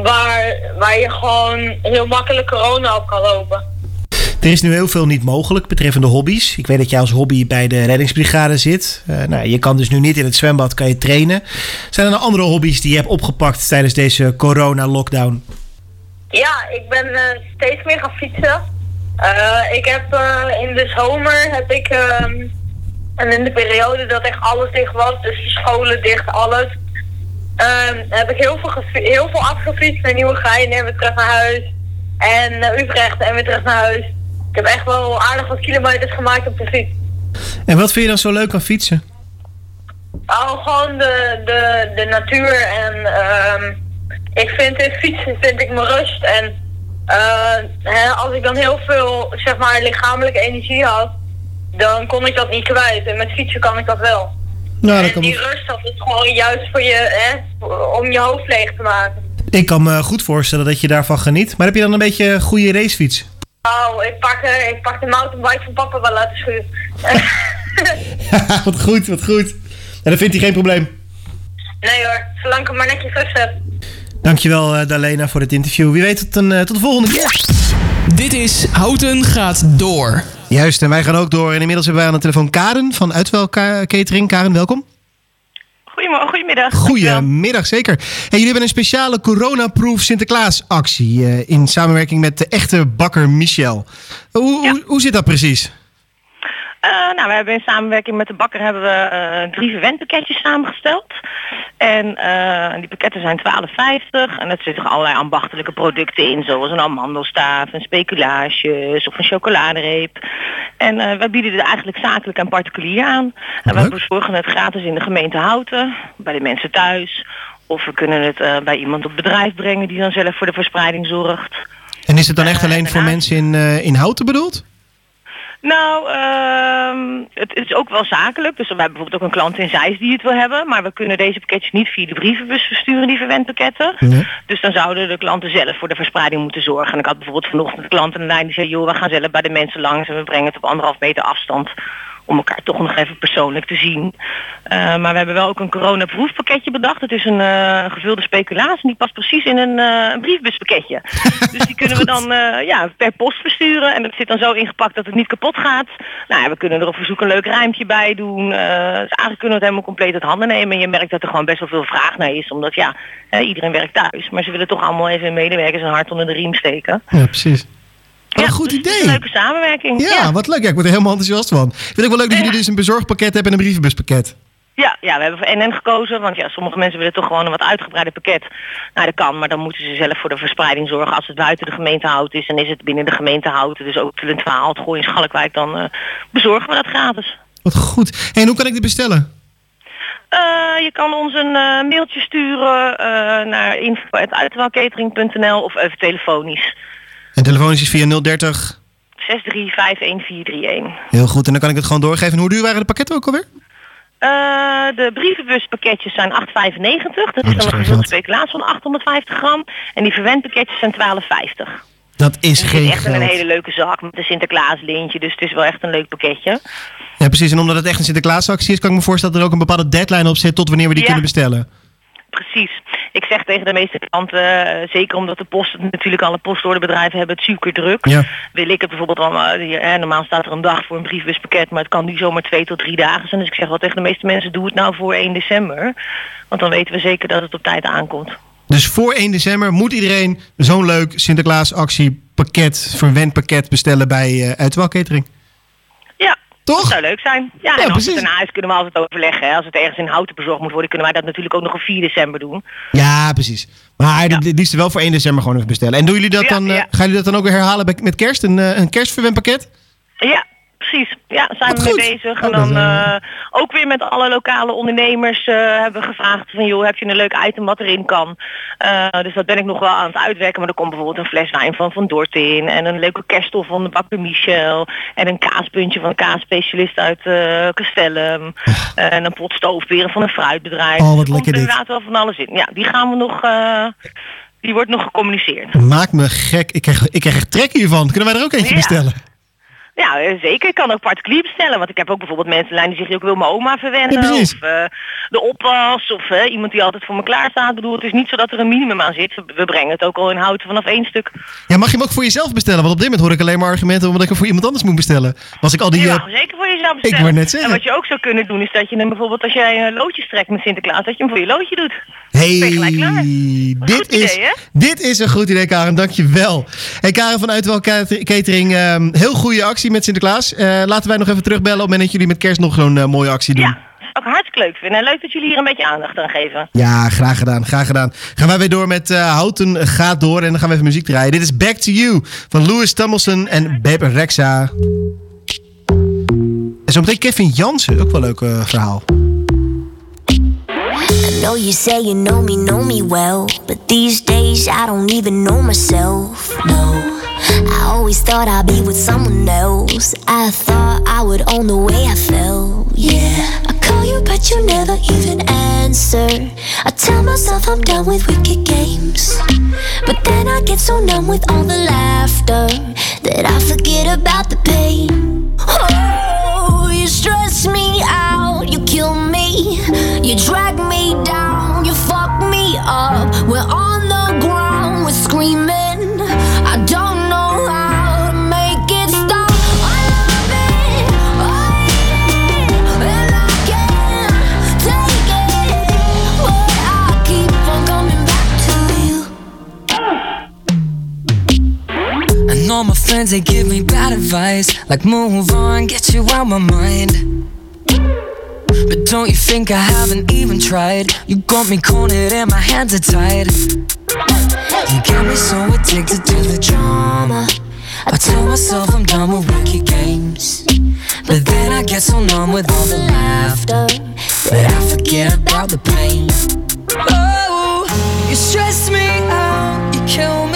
S14: waar, waar je gewoon heel makkelijk corona op kan lopen.
S5: Er is nu heel veel niet mogelijk betreffende hobby's. Ik weet dat jij als hobby bij de reddingsbrigade zit. Uh, nou, je kan dus nu niet in het zwembad kan je trainen. Zijn er nog andere hobby's die je hebt opgepakt tijdens deze corona-lockdown?
S14: Ja, ik ben uh, steeds meer gaan fietsen. Uh, ik heb in de zomer heb ik ehm, en in de periode dat echt alles dicht was, dus de scholen dicht, alles, Um, heb ik heel veel, heel veel afgefietst naar Nieuwegein en weer terug naar huis. En naar Utrecht en weer terug naar huis. Ik heb echt wel aardig wat kilometers gemaakt op de fiets.
S5: En wat vind je dan zo leuk aan fietsen?
S14: Oh, gewoon de, de, de natuur en um, ik vind in fietsen vind ik mijn rust. En uh, hè, als ik dan heel veel zeg maar lichamelijke energie had, dan kon ik dat niet kwijt. En met fietsen kan ik dat wel.
S5: Nou,
S14: en die rust, dat is gewoon juist voor je, hè, om je hoofd leeg te maken.
S5: Ik kan me goed voorstellen dat je daarvan geniet. Maar heb je dan een beetje een goede racefiets?
S14: Oh, ik pak, uh, ik pak de mountainbike van papa wel laten schuren.
S5: wat goed, wat goed. En dan vindt hij geen probleem.
S14: Nee hoor, zolang ik hem maar netjes rust heb.
S5: Dankjewel uh, Dalena voor dit interview. Wie weet tot, een, uh, tot de volgende keer.
S8: Dit is Houten gaat door.
S5: Juist, en wij gaan ook door. En inmiddels hebben wij aan de telefoon Karen van Uitwel Catering. Karen, welkom.
S15: Goedemorgen, goedemiddag.
S5: Goedemiddag, zeker. En jullie hebben een speciale coronaproof Sinterklaas actie uh, in samenwerking met de echte bakker Michel. Hoe, ja. hoe, hoe zit dat precies?
S15: Uh, nou, we hebben in samenwerking met de bakker hebben we uh, drie verwendpakketjes samengesteld. En uh, die pakketten zijn 12,50 en er zitten allerlei ambachtelijke producten in, zoals een amandelstaaf, een speculaasjes of een chocoladereep. En wij bieden het eigenlijk zakelijk en particulier aan. En wij bezorgen het gratis in de gemeente Houten, bij de mensen thuis. Of we kunnen het bij iemand op bedrijf brengen die dan zelf voor de verspreiding zorgt.
S5: En is het dan echt alleen voor mensen in, in Houten bedoeld?
S15: Nou, uh, het is ook wel zakelijk. Dus we hebben bijvoorbeeld ook een klant in Zeist die het wil hebben. Maar we kunnen deze pakketjes niet via de brievenbus versturen, die verwendpakketten. Nee. Dus dan zouden de klanten zelf voor de verspreiding moeten zorgen. En ik had bijvoorbeeld vanochtend een klant aan de lijn die zei... joh, we gaan zelf bij de mensen langs en we brengen het op anderhalf meter afstand om elkaar toch nog even persoonlijk te zien. Uh, maar we hebben wel ook een coronaproefpakketje bedacht. Het is een uh, gevulde speculaas en die past precies in een, uh, een briefbuspakketje. dus die kunnen we dan ja, per post versturen en het zit dan zo ingepakt dat het niet kapot gaat. Nou ja, we kunnen er op verzoek een leuk rijmpje bij doen. dus eigenlijk kunnen we het helemaal compleet uit handen nemen. En je merkt dat er gewoon best wel veel vraag naar is, omdat ja, iedereen werkt thuis. Maar ze willen toch allemaal even medewerkers een hart onder de riem steken.
S5: Ja, precies. Wat
S15: ja,
S5: een goed idee.
S15: Een leuke samenwerking.
S5: Ja, ja, wat leuk. Ja, ik word er helemaal enthousiast van. Vind ik wel leuk dat jullie dus een bezorgpakket hebben en een brievenbuspakket.
S15: Ja, ja, we hebben voor NN gekozen, want ja, sommige mensen willen toch gewoon een wat uitgebreider pakket. Nou, dat kan, maar dan moeten ze zelf voor de verspreiding zorgen. Als het buiten de gemeente houdt is, dan is het binnen de gemeente houten. Dus ook Tulent Waal, Gooi en Schalkwijk, dan uh, bezorgen we dat gratis.
S5: Wat goed. En hoe kan ik dit bestellen?
S15: Uh, je kan ons een uh, mailtje sturen naar info.uitwaalcatering.nl of even telefonisch.
S5: En telefonisch is via 030...
S15: 6351431.
S5: Heel goed, en dan kan ik het gewoon doorgeven. En hoe duur waren de pakketten ook alweer?
S15: Uh, de brievenbuspakketjes zijn 8,95. Dat is dan een gevulde speculaas van 850 gram. En die verwendpakketjes zijn 12,50.
S5: Dat is geen
S15: echt een hele leuke zak met een Sinterklaas lintje. Dus het is wel echt een leuk pakketje.
S5: Ja, precies. En omdat het echt een Sinterklaasactie is, kan ik me voorstellen dat er ook een bepaalde deadline op zit tot wanneer we die
S15: Ja.
S5: kunnen bestellen.
S15: Precies. Ik zeg tegen de meeste klanten, eh, zeker omdat de post natuurlijk alle postorderbedrijven hebben het super druk.
S5: Ja.
S15: Wil ik het bijvoorbeeld allemaal, eh, normaal staat er een dag voor een briefbuspakket, maar het kan nu zomaar twee tot drie dagen zijn. Dus ik zeg wel tegen de meeste mensen, doe het nou voor 1 december. Want dan weten we zeker dat het op tijd aankomt.
S5: Dus voor 1 december moet iedereen zo'n leuk Sinterklaasactiepakket, verwendpakket bestellen bij uh, Catering.
S15: Ja,
S5: Toch?
S15: dat zou leuk zijn. Ja,
S5: Ja,
S15: en als het daarna is, kunnen we altijd overleggen. Hè. Als het ergens in houten bezorgd moet worden, kunnen wij dat natuurlijk ook nog op 4 december doen.
S5: Ja, precies. Maar ja. het liefst wel voor 1 december gewoon even bestellen. En doen jullie dat
S15: Ja,
S5: dan, eh, gaan jullie dat dan ook weer herhalen bij- met kerst? Een, eh, een kerstverwendpakket?
S15: Ja, precies. Ja, zijn
S5: Wat
S15: we mee bezig.
S5: Oh,
S15: en dan
S5: eh,
S15: eh, ook weer met alle lokale ondernemers eh, hebben we gevraagd van joh, heb je een leuk item wat erin kan? Dus dat ben ik nog wel aan het uitwerken. Maar er komt bijvoorbeeld een fles wijn van Van Dort in. En een leuke kerststof van de bakker Michel. En een kaaspuntje van een kaasspecialist uit Castellum. en een pot stoofperen van een fruitbedrijf.
S5: Oh, wat
S15: Er komt
S5: lekker dit.
S15: inderdaad wel van alles in. Ja, die gaan we nog... die wordt nog gecommuniceerd.
S5: Maak me gek. Ik krijg, ik krijg trek hiervan. Kunnen wij er ook eentje
S15: Ja.
S5: bestellen?
S15: Ja, eh, zeker. Ik kan ook particulier bestellen. Want ik heb ook bijvoorbeeld mensen in lijn die zeggen... ik wil mijn oma verwennen.
S5: Ja,
S15: of eh, de oppas. Of eh, iemand die altijd voor me klaar staat. Ik bedoel, het is niet zo dat er een minimum aan zit. We brengen het ook al in houten vanaf één stuk.
S5: Ja, mag je hem ook voor jezelf bestellen? Want op dit moment hoor ik alleen maar argumenten omdat ik hem voor iemand anders moet bestellen. Was ik al die...
S15: hem zeker voor jezelf bestellen.
S5: wou net zeggen.
S15: En wat je ook zou kunnen doen... is dat je hem bijvoorbeeld als jij een loodje trekt met Sinterklaas... dat je hem voor je loodje doet.
S5: Hey, dit, is,
S15: idee,
S5: dit is een goed idee, Karen. Dankjewel. Hey, Karen van Uitwel Cater- Catering, ehm, heel goede actie met Sinterklaas. Eh, laten wij nog even terugbellen op het moment dat jullie met kerst nog zo'n eh, mooie actie doen.
S15: Ook hartstikke leuk vinden. En leuk dat jullie hier een beetje aandacht aan geven.
S5: Ja, graag gedaan, graag gedaan. Gaan wij weer door met eh, Houten gaat door en dan gaan we even muziek draaien. Dit is Back to You van Louis Tomlinson en Bebe Rexa. En zometeen Kevin Jansen, ook wel een leuk verhaal.
S16: Know you say you know me, know me well. But these days I don't even know myself. No, I always thought I'd be with someone else. I thought I would own the way I felt. Yeah, I call you, but you never even answer. I tell myself I'm done with wicked games. But then I get so numb with all the laughter that I forget about the pain. Oh, you stress me out, you kill me, you drag me up. We're on the ground, we're screaming. I don't. know how to make it stop i
S17: all my friends, they give me bad advice Like move on, get you out my mind but don't you think I haven't even tried? You got me cornered and my hands are tied. You got me so addicted to the drama. I tell myself I'm done with wicked games. But then I get so numb with all the laughter that I forget about the pain. Oh, you stress me out, you kill me,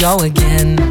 S17: go again.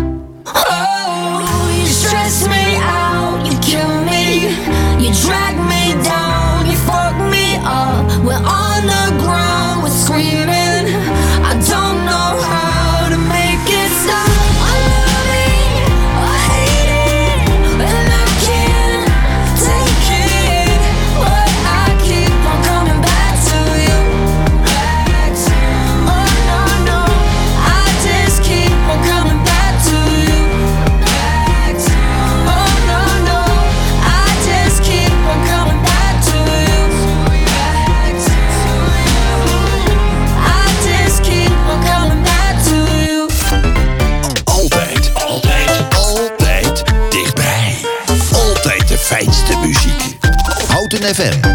S4: FM.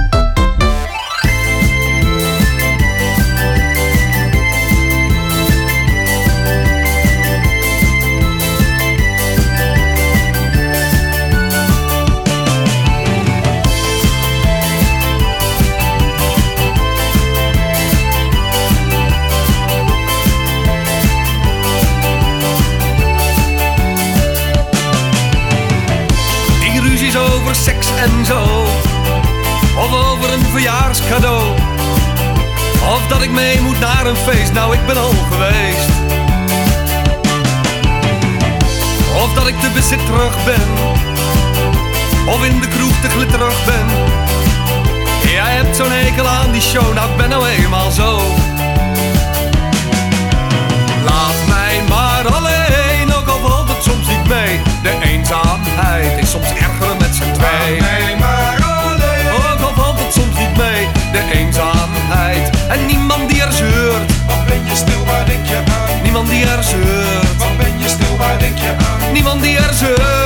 S18: Ik mee moet naar een feest, nou ik ben al geweest. Of dat ik te bezit terug ben. Of in de kroeg te glitterig ben. Jij hebt zo'n hekel aan die show, nou ik ben nou eenmaal zo. Niemand die er zeurt. Wat ben je stil, waar denk je aan? Niemand die er zeurt.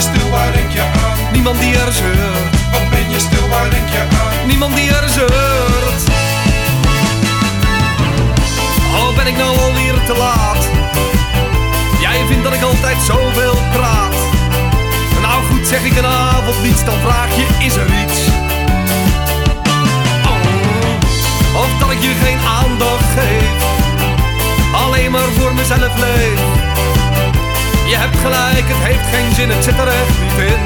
S18: Je stil, waar denk je aan? Niemand die er zeurt. Wat ben je stil, waar denk je aan? Niemand die er zeurt. Oh, ben ik nou alweer te laat? Jij vindt dat ik altijd zoveel praat. Nou goed, zeg ik een avond niets, dan vraag je, is er iets? Oh, of dat ik je geen aandacht geef, alleen maar voor mezelf leef. Je hebt gelijk, het heeft geen zin, het zit er echt niet in.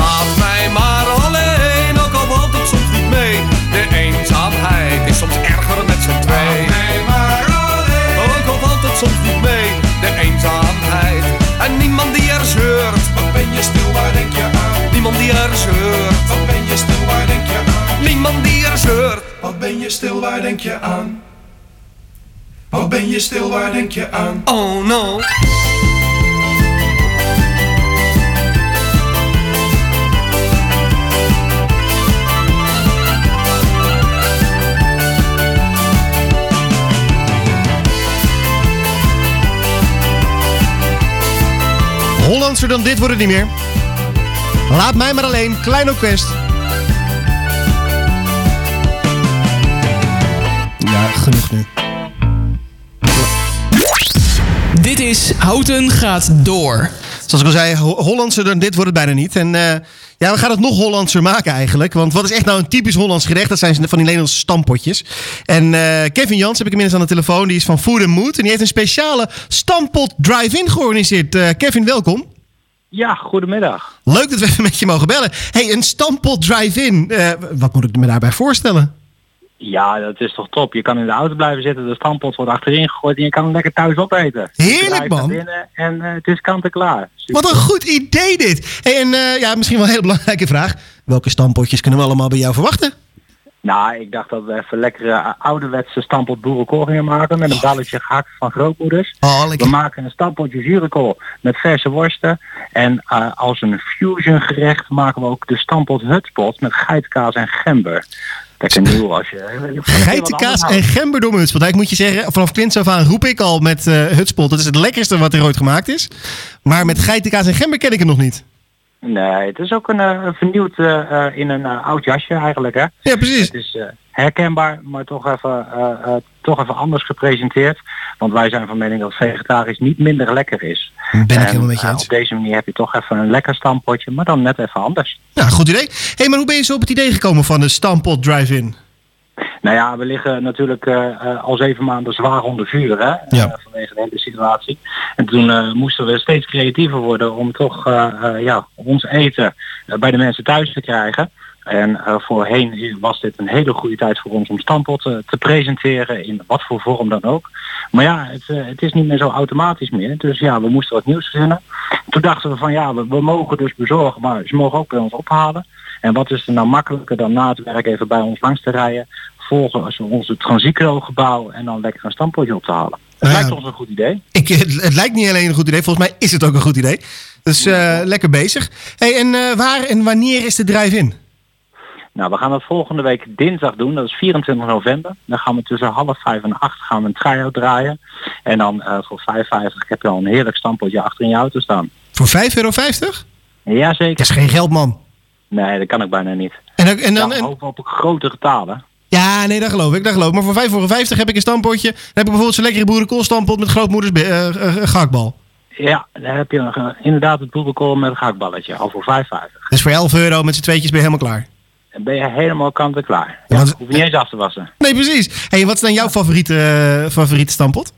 S18: Laat mij maar alleen, ook al valt het soms niet mee. De eenzaamheid is soms erger met z'n twee. Laat mij maar alleen, ook al valt het soms niet mee. De eenzaamheid en niemand die er zeurt. Wat ben je stil, waar denk je aan? Niemand die er zeurt. Wat ben je stil, waar denk je aan? Niemand die er zeurt. Wat ben je stil, waar denk je aan? Ben je stil, waar denk je aan? Oh no.
S5: Hollandser dan dit wordt het niet meer. Laat mij maar alleen. Klein Quest. Ja, genoeg nu.
S8: Dit is Houten gaat door.
S5: Zoals ik al zei, Ho- Hollandser dan dit wordt het bijna niet. En eh, ja, we gaan het nog Hollandser maken eigenlijk. Want wat is echt nou een typisch Hollands gerecht? Dat zijn van die Nederlandse stampotjes. En eh, Kevin Jans heb ik inmiddels aan de telefoon. Die is van Food Mood. En die heeft een speciale stampot drive-in georganiseerd. Eh, Kevin, welkom.
S19: Ja, goedemiddag.
S5: Leuk dat we even met je mogen bellen. hey, een stampot drive-in. Eh, wat moet ik me daarbij voorstellen?
S19: Ja, dat is toch top. Je kan in de auto blijven zitten, de stampot wordt achterin gegooid en je kan hem lekker thuis opeten.
S5: Heerlijk, man.
S19: binnen En eh, het is kant en klaar.
S5: Wat een goed idee dit. Hey, en eh, ja, misschien wel een hele belangrijke vraag. Welke stampotjes kunnen we allemaal bij jou verwachten?
S19: Nou, ik dacht dat we even lekkere eh, ouderwetse stampot boerenkool gingen maken met een balletje gehakt van grootmoeders.
S5: Oh,
S19: we maken een stampotje zurenkool met verse worsten. En als een fusion gerecht maken we ook de stampot hutspot met geitkaas en gember. Lekker nieuw als je...
S5: Geitenkaas en gember door mijn hutspot. Nou, Ik moet je zeggen, vanaf kinds af aan roep ik al met eh hutspot. Dat is het lekkerste wat er ooit gemaakt is. Maar met geitenkaas en gember ken ik het nog niet.
S19: Nee, het is ook een, eh, vernieuwd eh, eh, in een oud jasje eigenlijk hè.
S5: Ja, precies.
S19: Het is herkenbaar, maar toch even, toch even anders gepresenteerd. Want wij zijn van mening dat vegetarisch niet minder lekker is.
S5: Ben ik
S19: En,
S5: helemaal met je eens.
S19: op deze manier heb je toch even een lekker stampotje, maar dan net even anders.
S5: Ja, goed idee. hey, maar hoe ben je zo op het idee gekomen van de stampot drive-in?
S19: Nou ja, we liggen natuurlijk eh, eh, al zeven maanden zwaar onder vuur hè,
S5: Ja.
S19: eh, vanwege de hele situatie. En toen moesten we steeds creatiever worden om toch ja, ons eten bij de mensen thuis te krijgen. En voorheen was dit een hele goede tijd voor ons om Stampot te, te presenteren in wat voor vorm dan ook. Maar ja, het, het is niet meer zo automatisch meer. Dus ja, we moesten wat nieuws verzinnen. Toen dachten we van ja, we, we mogen dus bezorgen, maar ze mogen ook bij ons ophalen. En wat is er nou makkelijker dan na het werk even bij ons langs te rijden, volgen onze transitro-gebouw en dan lekker een stampotje op te halen. Het lijkt ons een goed idee.
S5: Ik, het, het lijkt niet alleen een goed idee, volgens mij is het ook een goed idee. Dus eh, lekker bezig. Hey, en eh, waar en wanneer is de drive-in?
S19: Nou, we gaan dat volgende week dinsdag doen. Dat is 24 november. Dan gaan we tussen half vijf en acht gaan we een try-out draaien. En dan eh, voor 5,50 heb je al een heerlijk stampotje achter in je auto staan.
S5: Voor 5,50 euro?
S19: Jazeker.
S5: Dat is geen geld, man.
S19: Nee, dat kan ik bijna niet.
S5: En, dan- en dan, en-
S19: op grote getalen.
S5: ja, nee, dat geloof ik, dat geloof ik. Maar voor 5,50 euro heb ik een stampotje. Dan heb ik bijvoorbeeld zo'n lekkere boerenkoolstampot met grootmoeders be- eh, eh, eh, gehaktbal.
S19: Ja, dan heb je inderdaad het boerenkool met een gehaktballetje. Al voor 5,50.
S5: Dus voor 11 euro met z'n tweetjes ben je helemaal klaar.
S19: Dan ben je helemaal kant en klaar. Ja, hoef je niet eens af te wassen.
S5: Nee, precies. Hey, wat is dan jouw favoriete, favoriete stampot?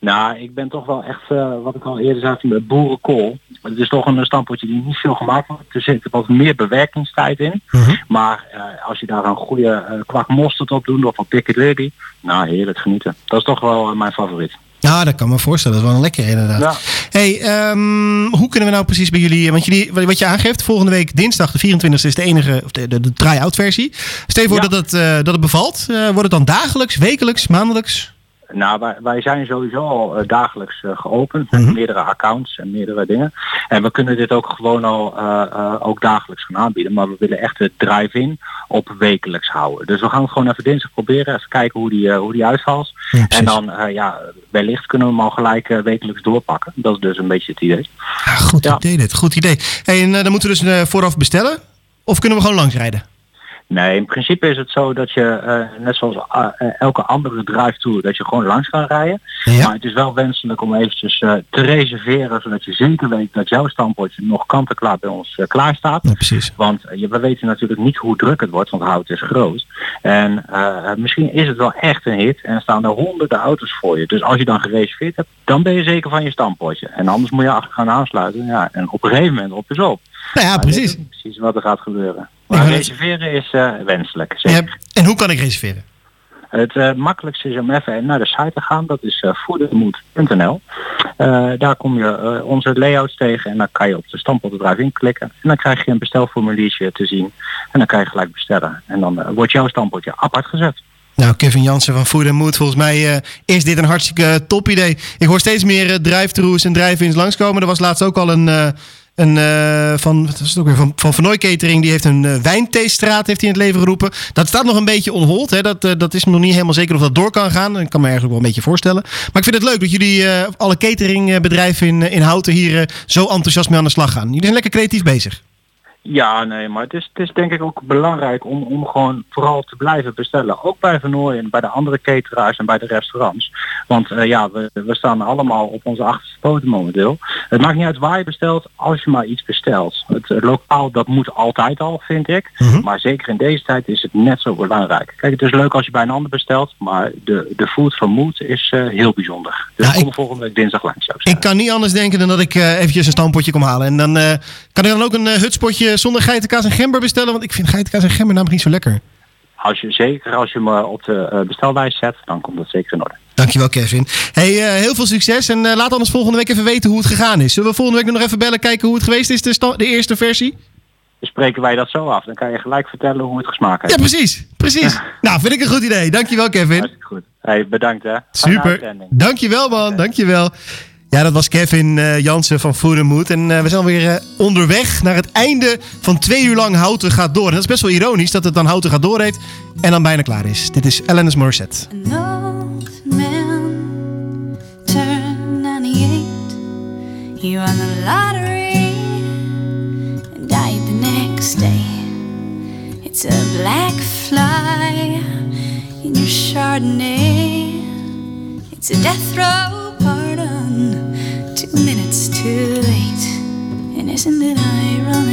S19: Nou, ik ben toch wel echt, eh, wat ik al eerder zei, met boerenkool. Het is toch een stampotje die niet veel gemaakt wordt. Er zit wat meer bewerkingstijd in. Maar eh, als je daar een goede eh, kwak mosterd op doet of een piccadilly, nou heerlijk genieten. Dat is toch wel mijn favoriet.
S5: Ja, dat kan me voorstellen. Dat is wel een lekker inderdaad.
S19: Ja.
S5: Hey, ehm, hoe kunnen we nou precies bij jullie... Want jullie, wat je aangeeft, volgende week dinsdag de 24e is de enige... Of de, de, de try-out versie. Stel je voor dat, het, dat het bevalt. Wordt het dan dagelijks, wekelijks, maandelijks?
S19: Nou, wij, wij zijn sowieso al eh, dagelijks eh, geopend met meerdere accounts en meerdere dingen. En we kunnen dit ook gewoon al eh, ook dagelijks gaan aanbieden. Maar we willen echt het drive-in op wekelijks houden. Dus we gaan het gewoon even dinsdag proberen. Even kijken hoe die, hoe die uitvalt. en dan, ja, wellicht kunnen we hem al gelijk wekelijks doorpakken. Dat is dus een beetje het idee.
S5: Ja, goed idee dit, goed idee. Hey, en dan moeten we dus vooraf bestellen? Of kunnen we gewoon langsrijden?
S19: Nee, in principe is het zo dat je, eh, net zoals eh, eh, elke andere drive-tour, dat je gewoon langs kan rijden. Maar het is wel wenselijk om eventjes te reserveren, zodat je zeker weet dat jouw standpoortje nog kant-en-klaar bij ons klaar staat.
S5: precies.
S19: Want je- we weten natuurlijk niet hoe druk het wordt, want hout is groot. En misschien is het wel echt een hit en staan er honderden auto's voor je. Dus als je dan gereserveerd hebt, dan ben je zeker van je standpoortje. En anders moet je achter gaan aansluiten. Ja, en op een gegeven moment op is op.
S5: Nou ja, precies.
S19: precies wat er gaat gebeuren. Maar reserveren is eh, wenselijk. Zeker.
S5: En hoe kan ik reserveren?
S19: Het eh, makkelijkste is om even naar de site te gaan. Dat is uh, voedermoed.nl. Daar kom je onze layouts tegen en dan kan je op de standpotbedrijf inklikken. En dan krijg je een bestelformuliertje te zien. En dan kan je gelijk bestellen. En dan wordt jouw standpotje apart gezet.
S5: Nou, Kevin Jansen van Food Mood. Volgens mij is dit een hartstikke top idee. Ik hoor steeds meer drive-thrus en drive-ins langskomen. Er was laatst ook al een... een eh, van, ook weer, van, van Vernooy Catering, die heeft een uh, heeft hij in het leven geroepen. Dat staat nog een beetje onhold. Dat, uh, dat is nog niet helemaal zeker of dat door kan gaan. Ik kan me ergens ook wel een beetje voorstellen. Maar ik vind het leuk dat jullie alle cateringbedrijven in, in Houten hier zo enthousiast mee aan de slag gaan. Jullie zijn lekker creatief bezig.
S19: Ja, nee, maar het is, het is denk ik ook belangrijk om, om gewoon vooral te blijven bestellen. Ook bij Vernooy en bij de andere cateraars en bij de restaurants. Want uh, ja, we, we staan allemaal op onze achterste poten momenteel. Het maakt niet uit waar je bestelt, als je maar iets bestelt. Het, het lokaal, dat moet altijd al, vind ik. Mm -hmm. Maar zeker in deze tijd is het net zo belangrijk. Kijk, het is leuk als je bij een ander bestelt, maar de, de food van Moed is uh, heel bijzonder. Dus kom ik, volgende week dinsdag langs.
S5: Ik kan niet anders denken dan dat ik uh, eventjes een stampotje kom halen. En dan kan ik dan ook een hutspotje zonder geitenkaas en gember bestellen? Want ik vind geitenkaas en gember namelijk niet zo lekker.
S19: Als je, zeker als je me op de uh, bestellijst zet, dan komt dat zeker in orde.
S5: Dankjewel Kevin. Hey, uh, heel veel succes en uh, laat anders volgende week even weten hoe het gegaan is. Zullen we volgende week nog even bellen, kijken hoe het geweest is, de, de eerste versie?
S19: Spreken wij dat zo af, dan kan je gelijk vertellen hoe het gesmaakt heeft.
S5: Ja, precies. Precies. nou, vind ik een goed idee. Dankjewel Kevin.
S19: Hartstikke goed. Hey, bedankt hè.
S5: Super. Dankjewel man, dankjewel. Ja, dat was Kevin uh, Jansen van Mood. En uh, we zijn alweer uh, onderweg naar het einde van twee uur lang Houten gaat door. En dat is best wel ironisch dat het dan Houten gaat door heet en dan bijna klaar is. Dit is Alanis Morissette.
S20: He won the lottery and died the next day. It's a black fly in your Chardonnay. It's a death row isn't it ironic?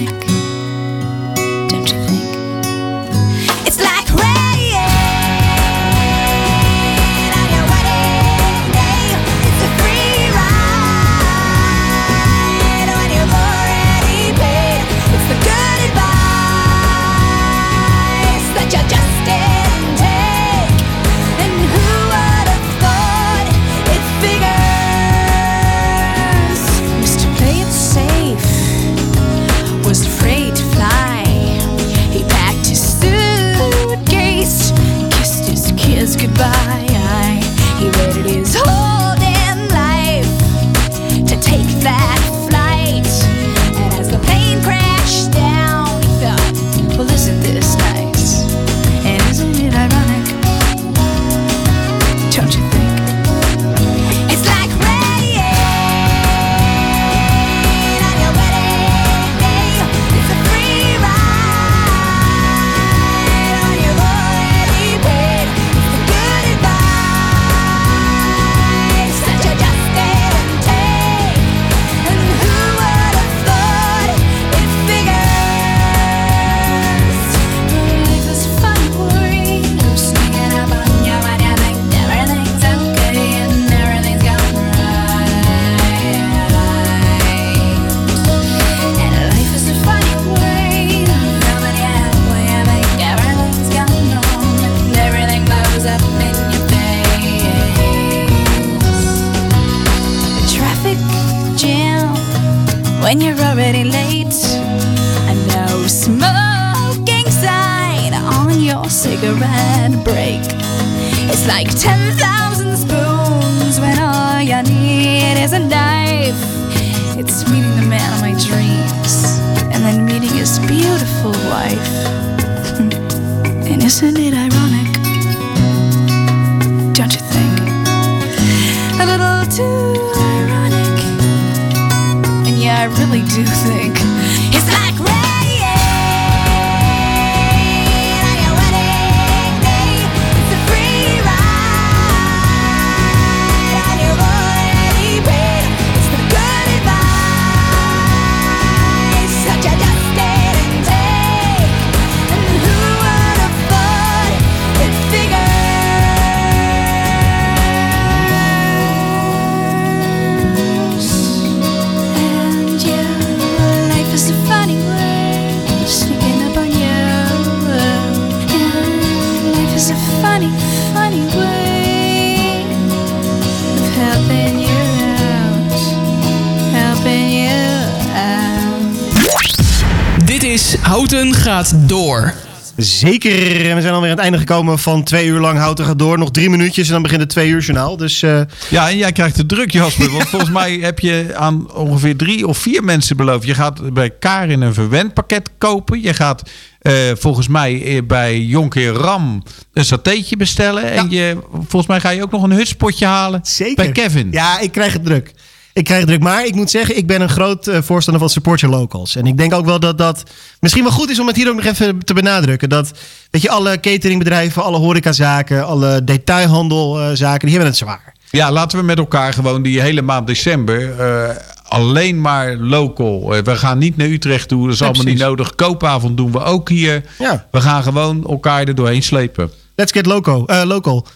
S8: Gaat door.
S5: Zeker. En we zijn alweer aan het einde gekomen van twee uur lang Houten gaat door. Nog drie minuutjes en dan begint het twee uur journaal. Dus eh,
S6: Ja, en jij krijgt de druk, Jasper. Want volgens mij heb je aan ongeveer drie of vier mensen beloofd. Je gaat bij Karin een verwendpakket kopen. Je gaat eh, volgens mij eh, bij Jonker Ram een satéetje bestellen. En je, volgens mij ga je ook nog een hutspotje halen
S5: Zeker.
S6: bij Kevin.
S5: Ja, ik krijg het druk. Ik krijg druk. Maar ik moet zeggen, ik ben een groot eh, voorstander van support your locals. En ik denk ook wel dat dat misschien wel goed is om het hier ook nog even te benadrukken. Dat, weet je, alle cateringbedrijven, alle horecazaken, alle detailhandelzaken, die hebben het zwaar.
S6: Ja, laten we met elkaar gewoon die hele maand december eh, alleen maar local. Eh, we gaan niet naar Utrecht toe, dat is allemaal niet nodig. Koopavond doen we ook hier.
S5: Ja.
S6: We gaan gewoon elkaar er doorheen slepen.
S5: Let's get loco, local.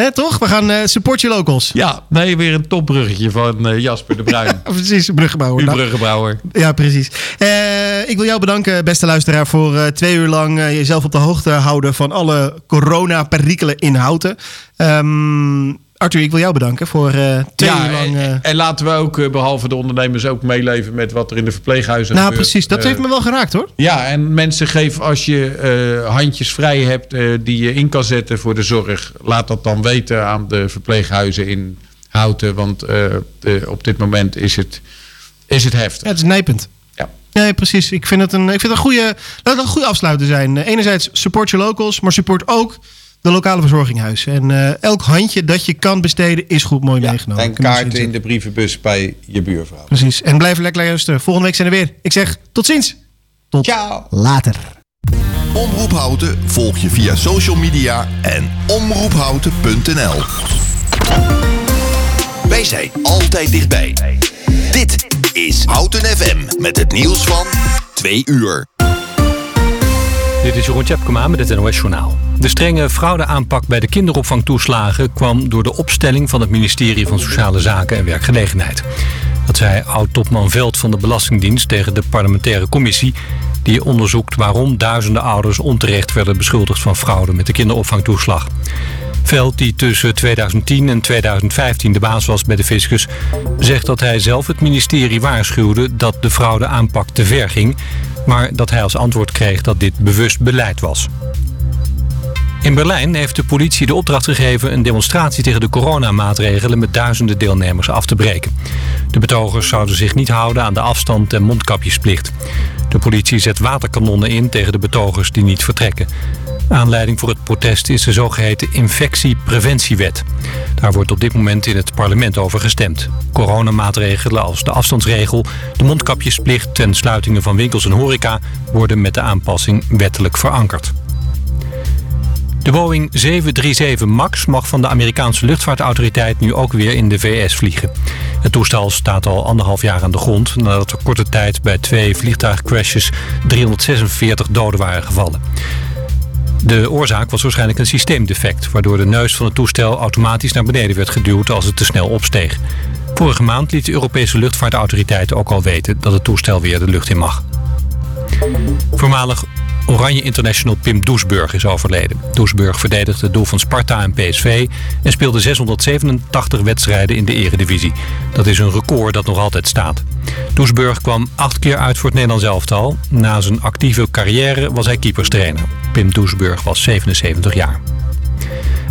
S5: Hè, toch? We gaan eh, support your locals.
S6: Ja, nee, weer een topbruggetje van eh, Jasper de Bruin.
S5: Precies, bruggenbouwer.
S6: Uw
S5: Nou,
S6: bruggenbouwer.
S5: Ja, precies. Eh, ik wil jou bedanken, beste luisteraar, voor twee uur lang jezelf op de hoogte houden van alle corona-perikelen in Houten. Ehm, Arthur, ik wil jou bedanken voor eh, twee
S6: ja,
S5: uur lang. eh,
S6: en, en laten we ook, eh, behalve de ondernemers, ook meeleven met wat er in de verpleeghuizen
S5: nou,
S6: gebeurt.
S5: precies. Dat heeft me wel geraakt hoor.
S6: Ja, en mensen geef als je handjes vrij hebt die je in kan zetten voor de zorg. Laat dat dan weten aan de verpleeghuizen in Houten. Want de- op dit moment is het, is het heftig.
S5: Ja, het is nijpend.
S6: Ja.
S5: Nee, precies. Ik vind het een, ik vind het een goede, laat het een goede afsluiter zijn. Enerzijds support your locals, maar support ook de lokale verzorginghuis. En eh, elk handje dat je kan besteden is goed mooi meegenomen.
S6: En kaarten in de brievenbus bij je buurvrouw.
S5: Precies. En blijf lekker luisteren. Volgende week zijn we weer. Ik zeg tot ziens. Tot
S6: Ciao.
S5: later.
S4: Omroep Houten volg je via social media en omroephouten.nl. Wij zijn altijd dichtbij. Dit is Houten FM met het nieuws van 2 uur.
S1: Dit is Jeroen Tjepkema met het NOS Journaal. De strenge fraudeaanpak bij de kinderopvangtoeslagen kwam door de opstelling van het ministerie van Sociale Zaken en Werkgelegenheid. Dat zei oud-topman Veld van de Belastingdienst tegen de parlementaire commissie... die onderzoekt waarom duizenden ouders onterecht werden beschuldigd van fraude met de kinderopvangtoeslag. Veld, die tussen 2010 en 2015 de baas was bij de fiscus... zegt dat hij zelf het ministerie waarschuwde dat de fraudeaanpak te ver ging... maar dat hij als antwoord kreeg dat dit bewust beleid was. In Berlijn heeft de politie de opdracht gegeven een demonstratie tegen de coronamaatregelen met duizenden deelnemers af te breken. De betogers zouden zich niet houden aan de afstand en mondkapjesplicht. De politie zet waterkanonnen in tegen de betogers die niet vertrekken. Aanleiding voor het protest is de zogeheten infectiepreventiewet. Daar wordt op dit moment in het parlement over gestemd. Coronamaatregelen als de afstandsregel, de mondkapjesplicht en sluitingen van winkels en horeca worden met de aanpassing wettelijk verankerd. De Boeing 737 MAX mag van de Amerikaanse luchtvaartautoriteit nu ook weer in de VS vliegen. Het toestel staat al anderhalf jaar aan de grond nadat er korte tijd bij twee vliegtuigcrashes 346 doden waren gevallen. De oorzaak was waarschijnlijk een systeemdefect, waardoor de neus van het toestel automatisch naar beneden werd geduwd als het te snel opsteeg. Vorige maand liet de Europese luchtvaartautoriteit ook al weten dat het toestel weer de lucht in mag. Voormalig Oranje international Pim Doesburg is overleden. Doesburg verdedigde het doel van Sparta en PSV en speelde 687 wedstrijden in de eredivisie. Dat is een record dat nog altijd staat. Doesburg kwam acht keer uit voor het Nederlands elftal. Na zijn actieve carrière was hij keeperstrainer.
S21: Pim Doesburg was 77 jaar.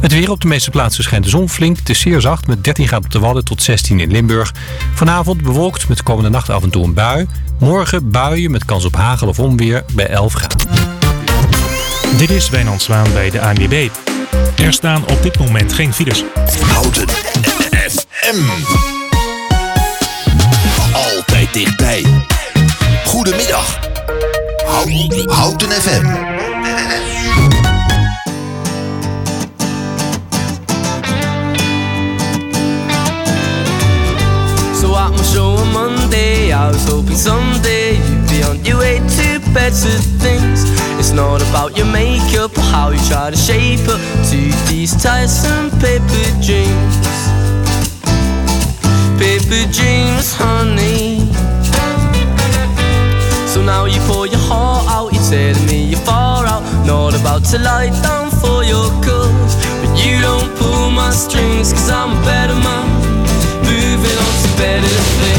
S21: Het weer op de meeste plaatsen schijnt de zon flink. Het is zeer zacht met 13 graden op de Wadden tot 16 in Limburg. Vanavond bewolkt met de komende nacht af en toe een bui. Morgen buien met kans op hagel of onweer bij 11 graden.
S22: Dit is Wijnand Zwaan bij de ANWB. Er staan op dit moment geen files.
S4: Houten FM. Altijd dichtbij. Goedemiddag. Houten FM.
S23: I was hoping someday you'd be on your way to better things. It's not about your makeup or how you try to shape up to these tiresome paper dreams. Paper dreams, honey. So now you pour your heart out, you're telling me you're far out. Not about to lie down for your cause. But you don't pull my strings, cause I'm a better man. Moving on to better things.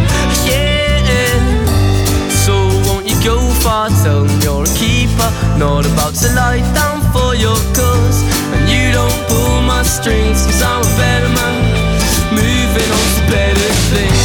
S23: far, tell them you're a keeper. Not about to lie down for your cause. And you don't pull my strings, cause I'm a better man. Moving on to better things.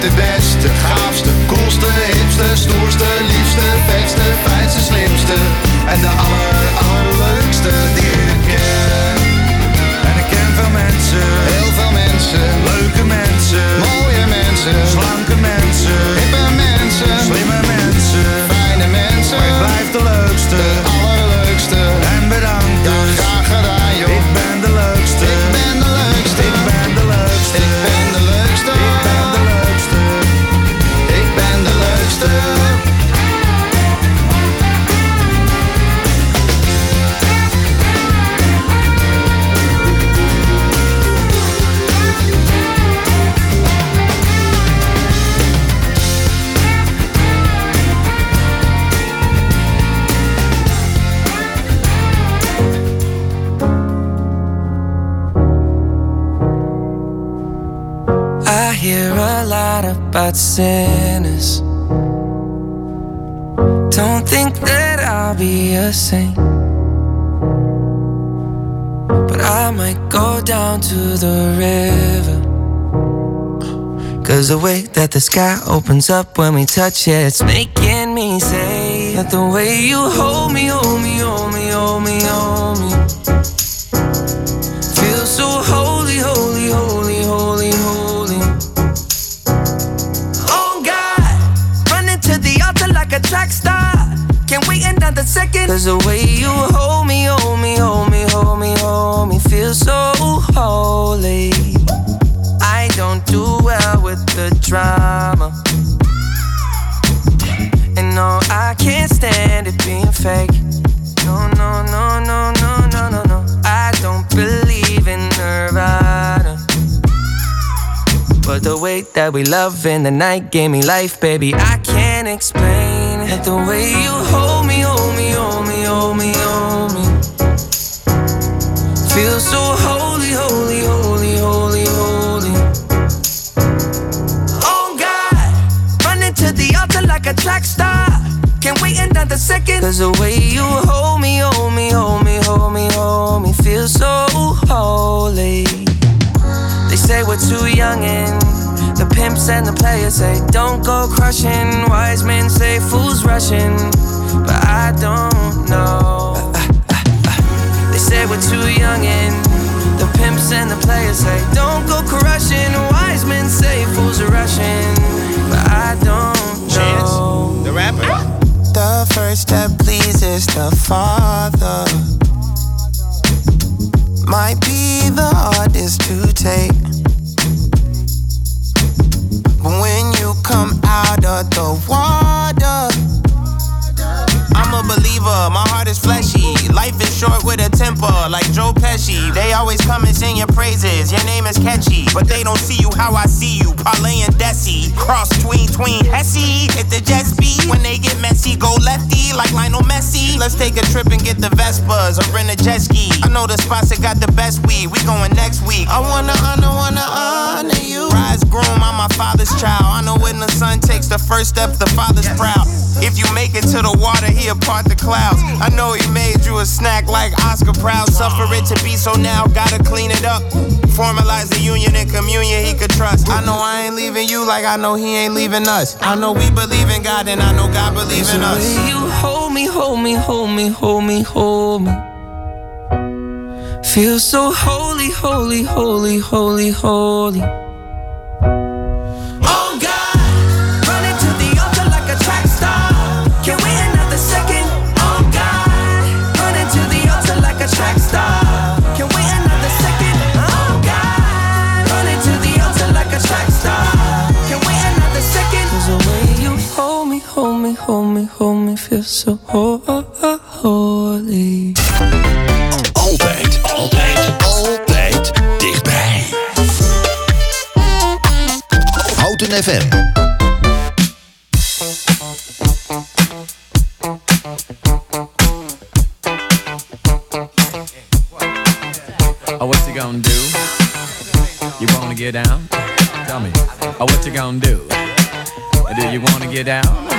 S4: De beste.
S24: Ga that the sky opens up when we touch it. It's making me say that the way you hold me, hold me, hold me, hold me, hold me. Feels so holy, holy, holy, holy, holy. Oh God, running to the altar like a track star. Can't wait another second. Cause the way you hold me, hold me, hold me, hold me, hold me. Feels so holy the drama. And no, I can't stand it being fake. No, no, no, no, no, no, no, no. I don't believe in nirvana. But the way that we love in the night gave me life, baby. I can't explain it. The way you hold Cause the way you hold me, hold me, hold me, hold me, hold me, feel so holy. They say we're too young and the pimps and the players say, don't go crushing. Wise men say, fools rushing. But I don't know. They say we're too young and the pimps and the players say, don't go crushing. Wise men say, fools are rushing. But I don't
S25: first step pleases the Father. Might be the hardest to take. Your praises, your name is catchy. But they don't see you how I see you, Parlay and Desi. Cross tween, tween, Hesse. Hit the jet speed, when they get messy, go lefty, like Lionel Messi. Let's take a trip and get the Vespas or rent a jet ski. I know the spots that got the best weed, we going next week. I wanna honor, wanna honor. Rise groom, I'm my father's child. I know when the son takes the first step, the father's proud. If you make it to the water, he'll part the clouds. I know he made you a snack like Oscar Proud. Suffer it to be so now, gotta clean it up. Formalize the union and communion he could trust. I know I ain't leaving you like I know he ain't leaving us. I know we believe in God and I know God believes in us.
S24: You hold me, hold me, hold me, hold me, hold me. Feel so holy, holy, holy, holy, holy. Hold me, feel so ho- holy.
S4: Altijd, altijd, altijd dichtbij. Houten FM.
S26: Oh, what you gonna do? You wanna get down? Tell me. Oh, what you gonna do? Do you wanna get down?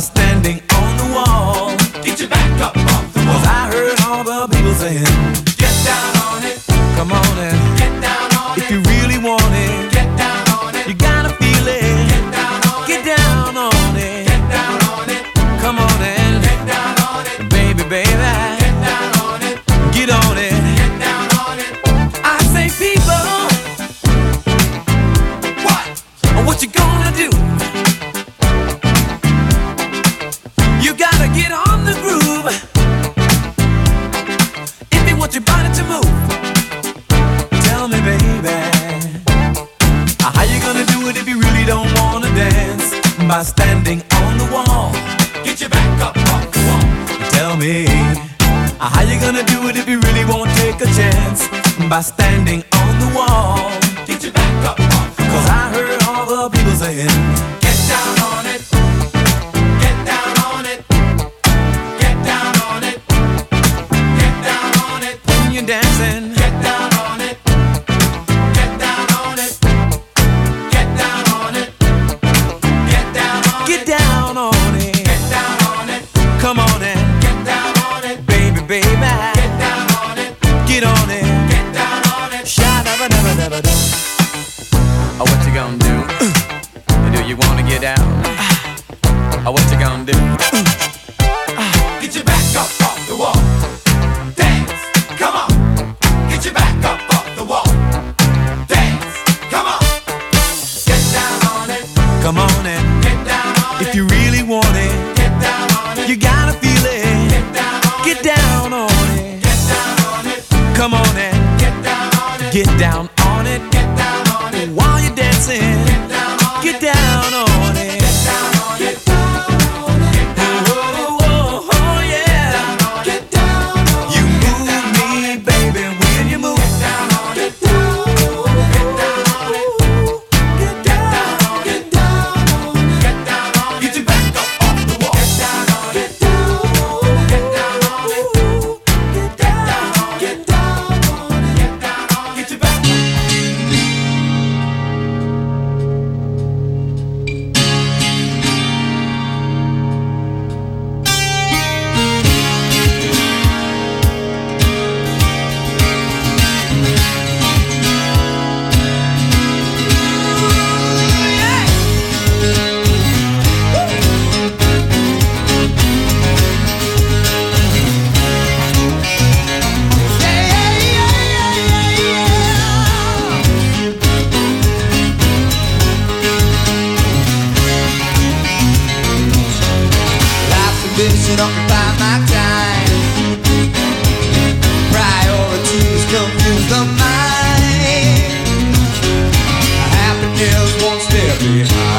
S27: Standing. standing is one step behind.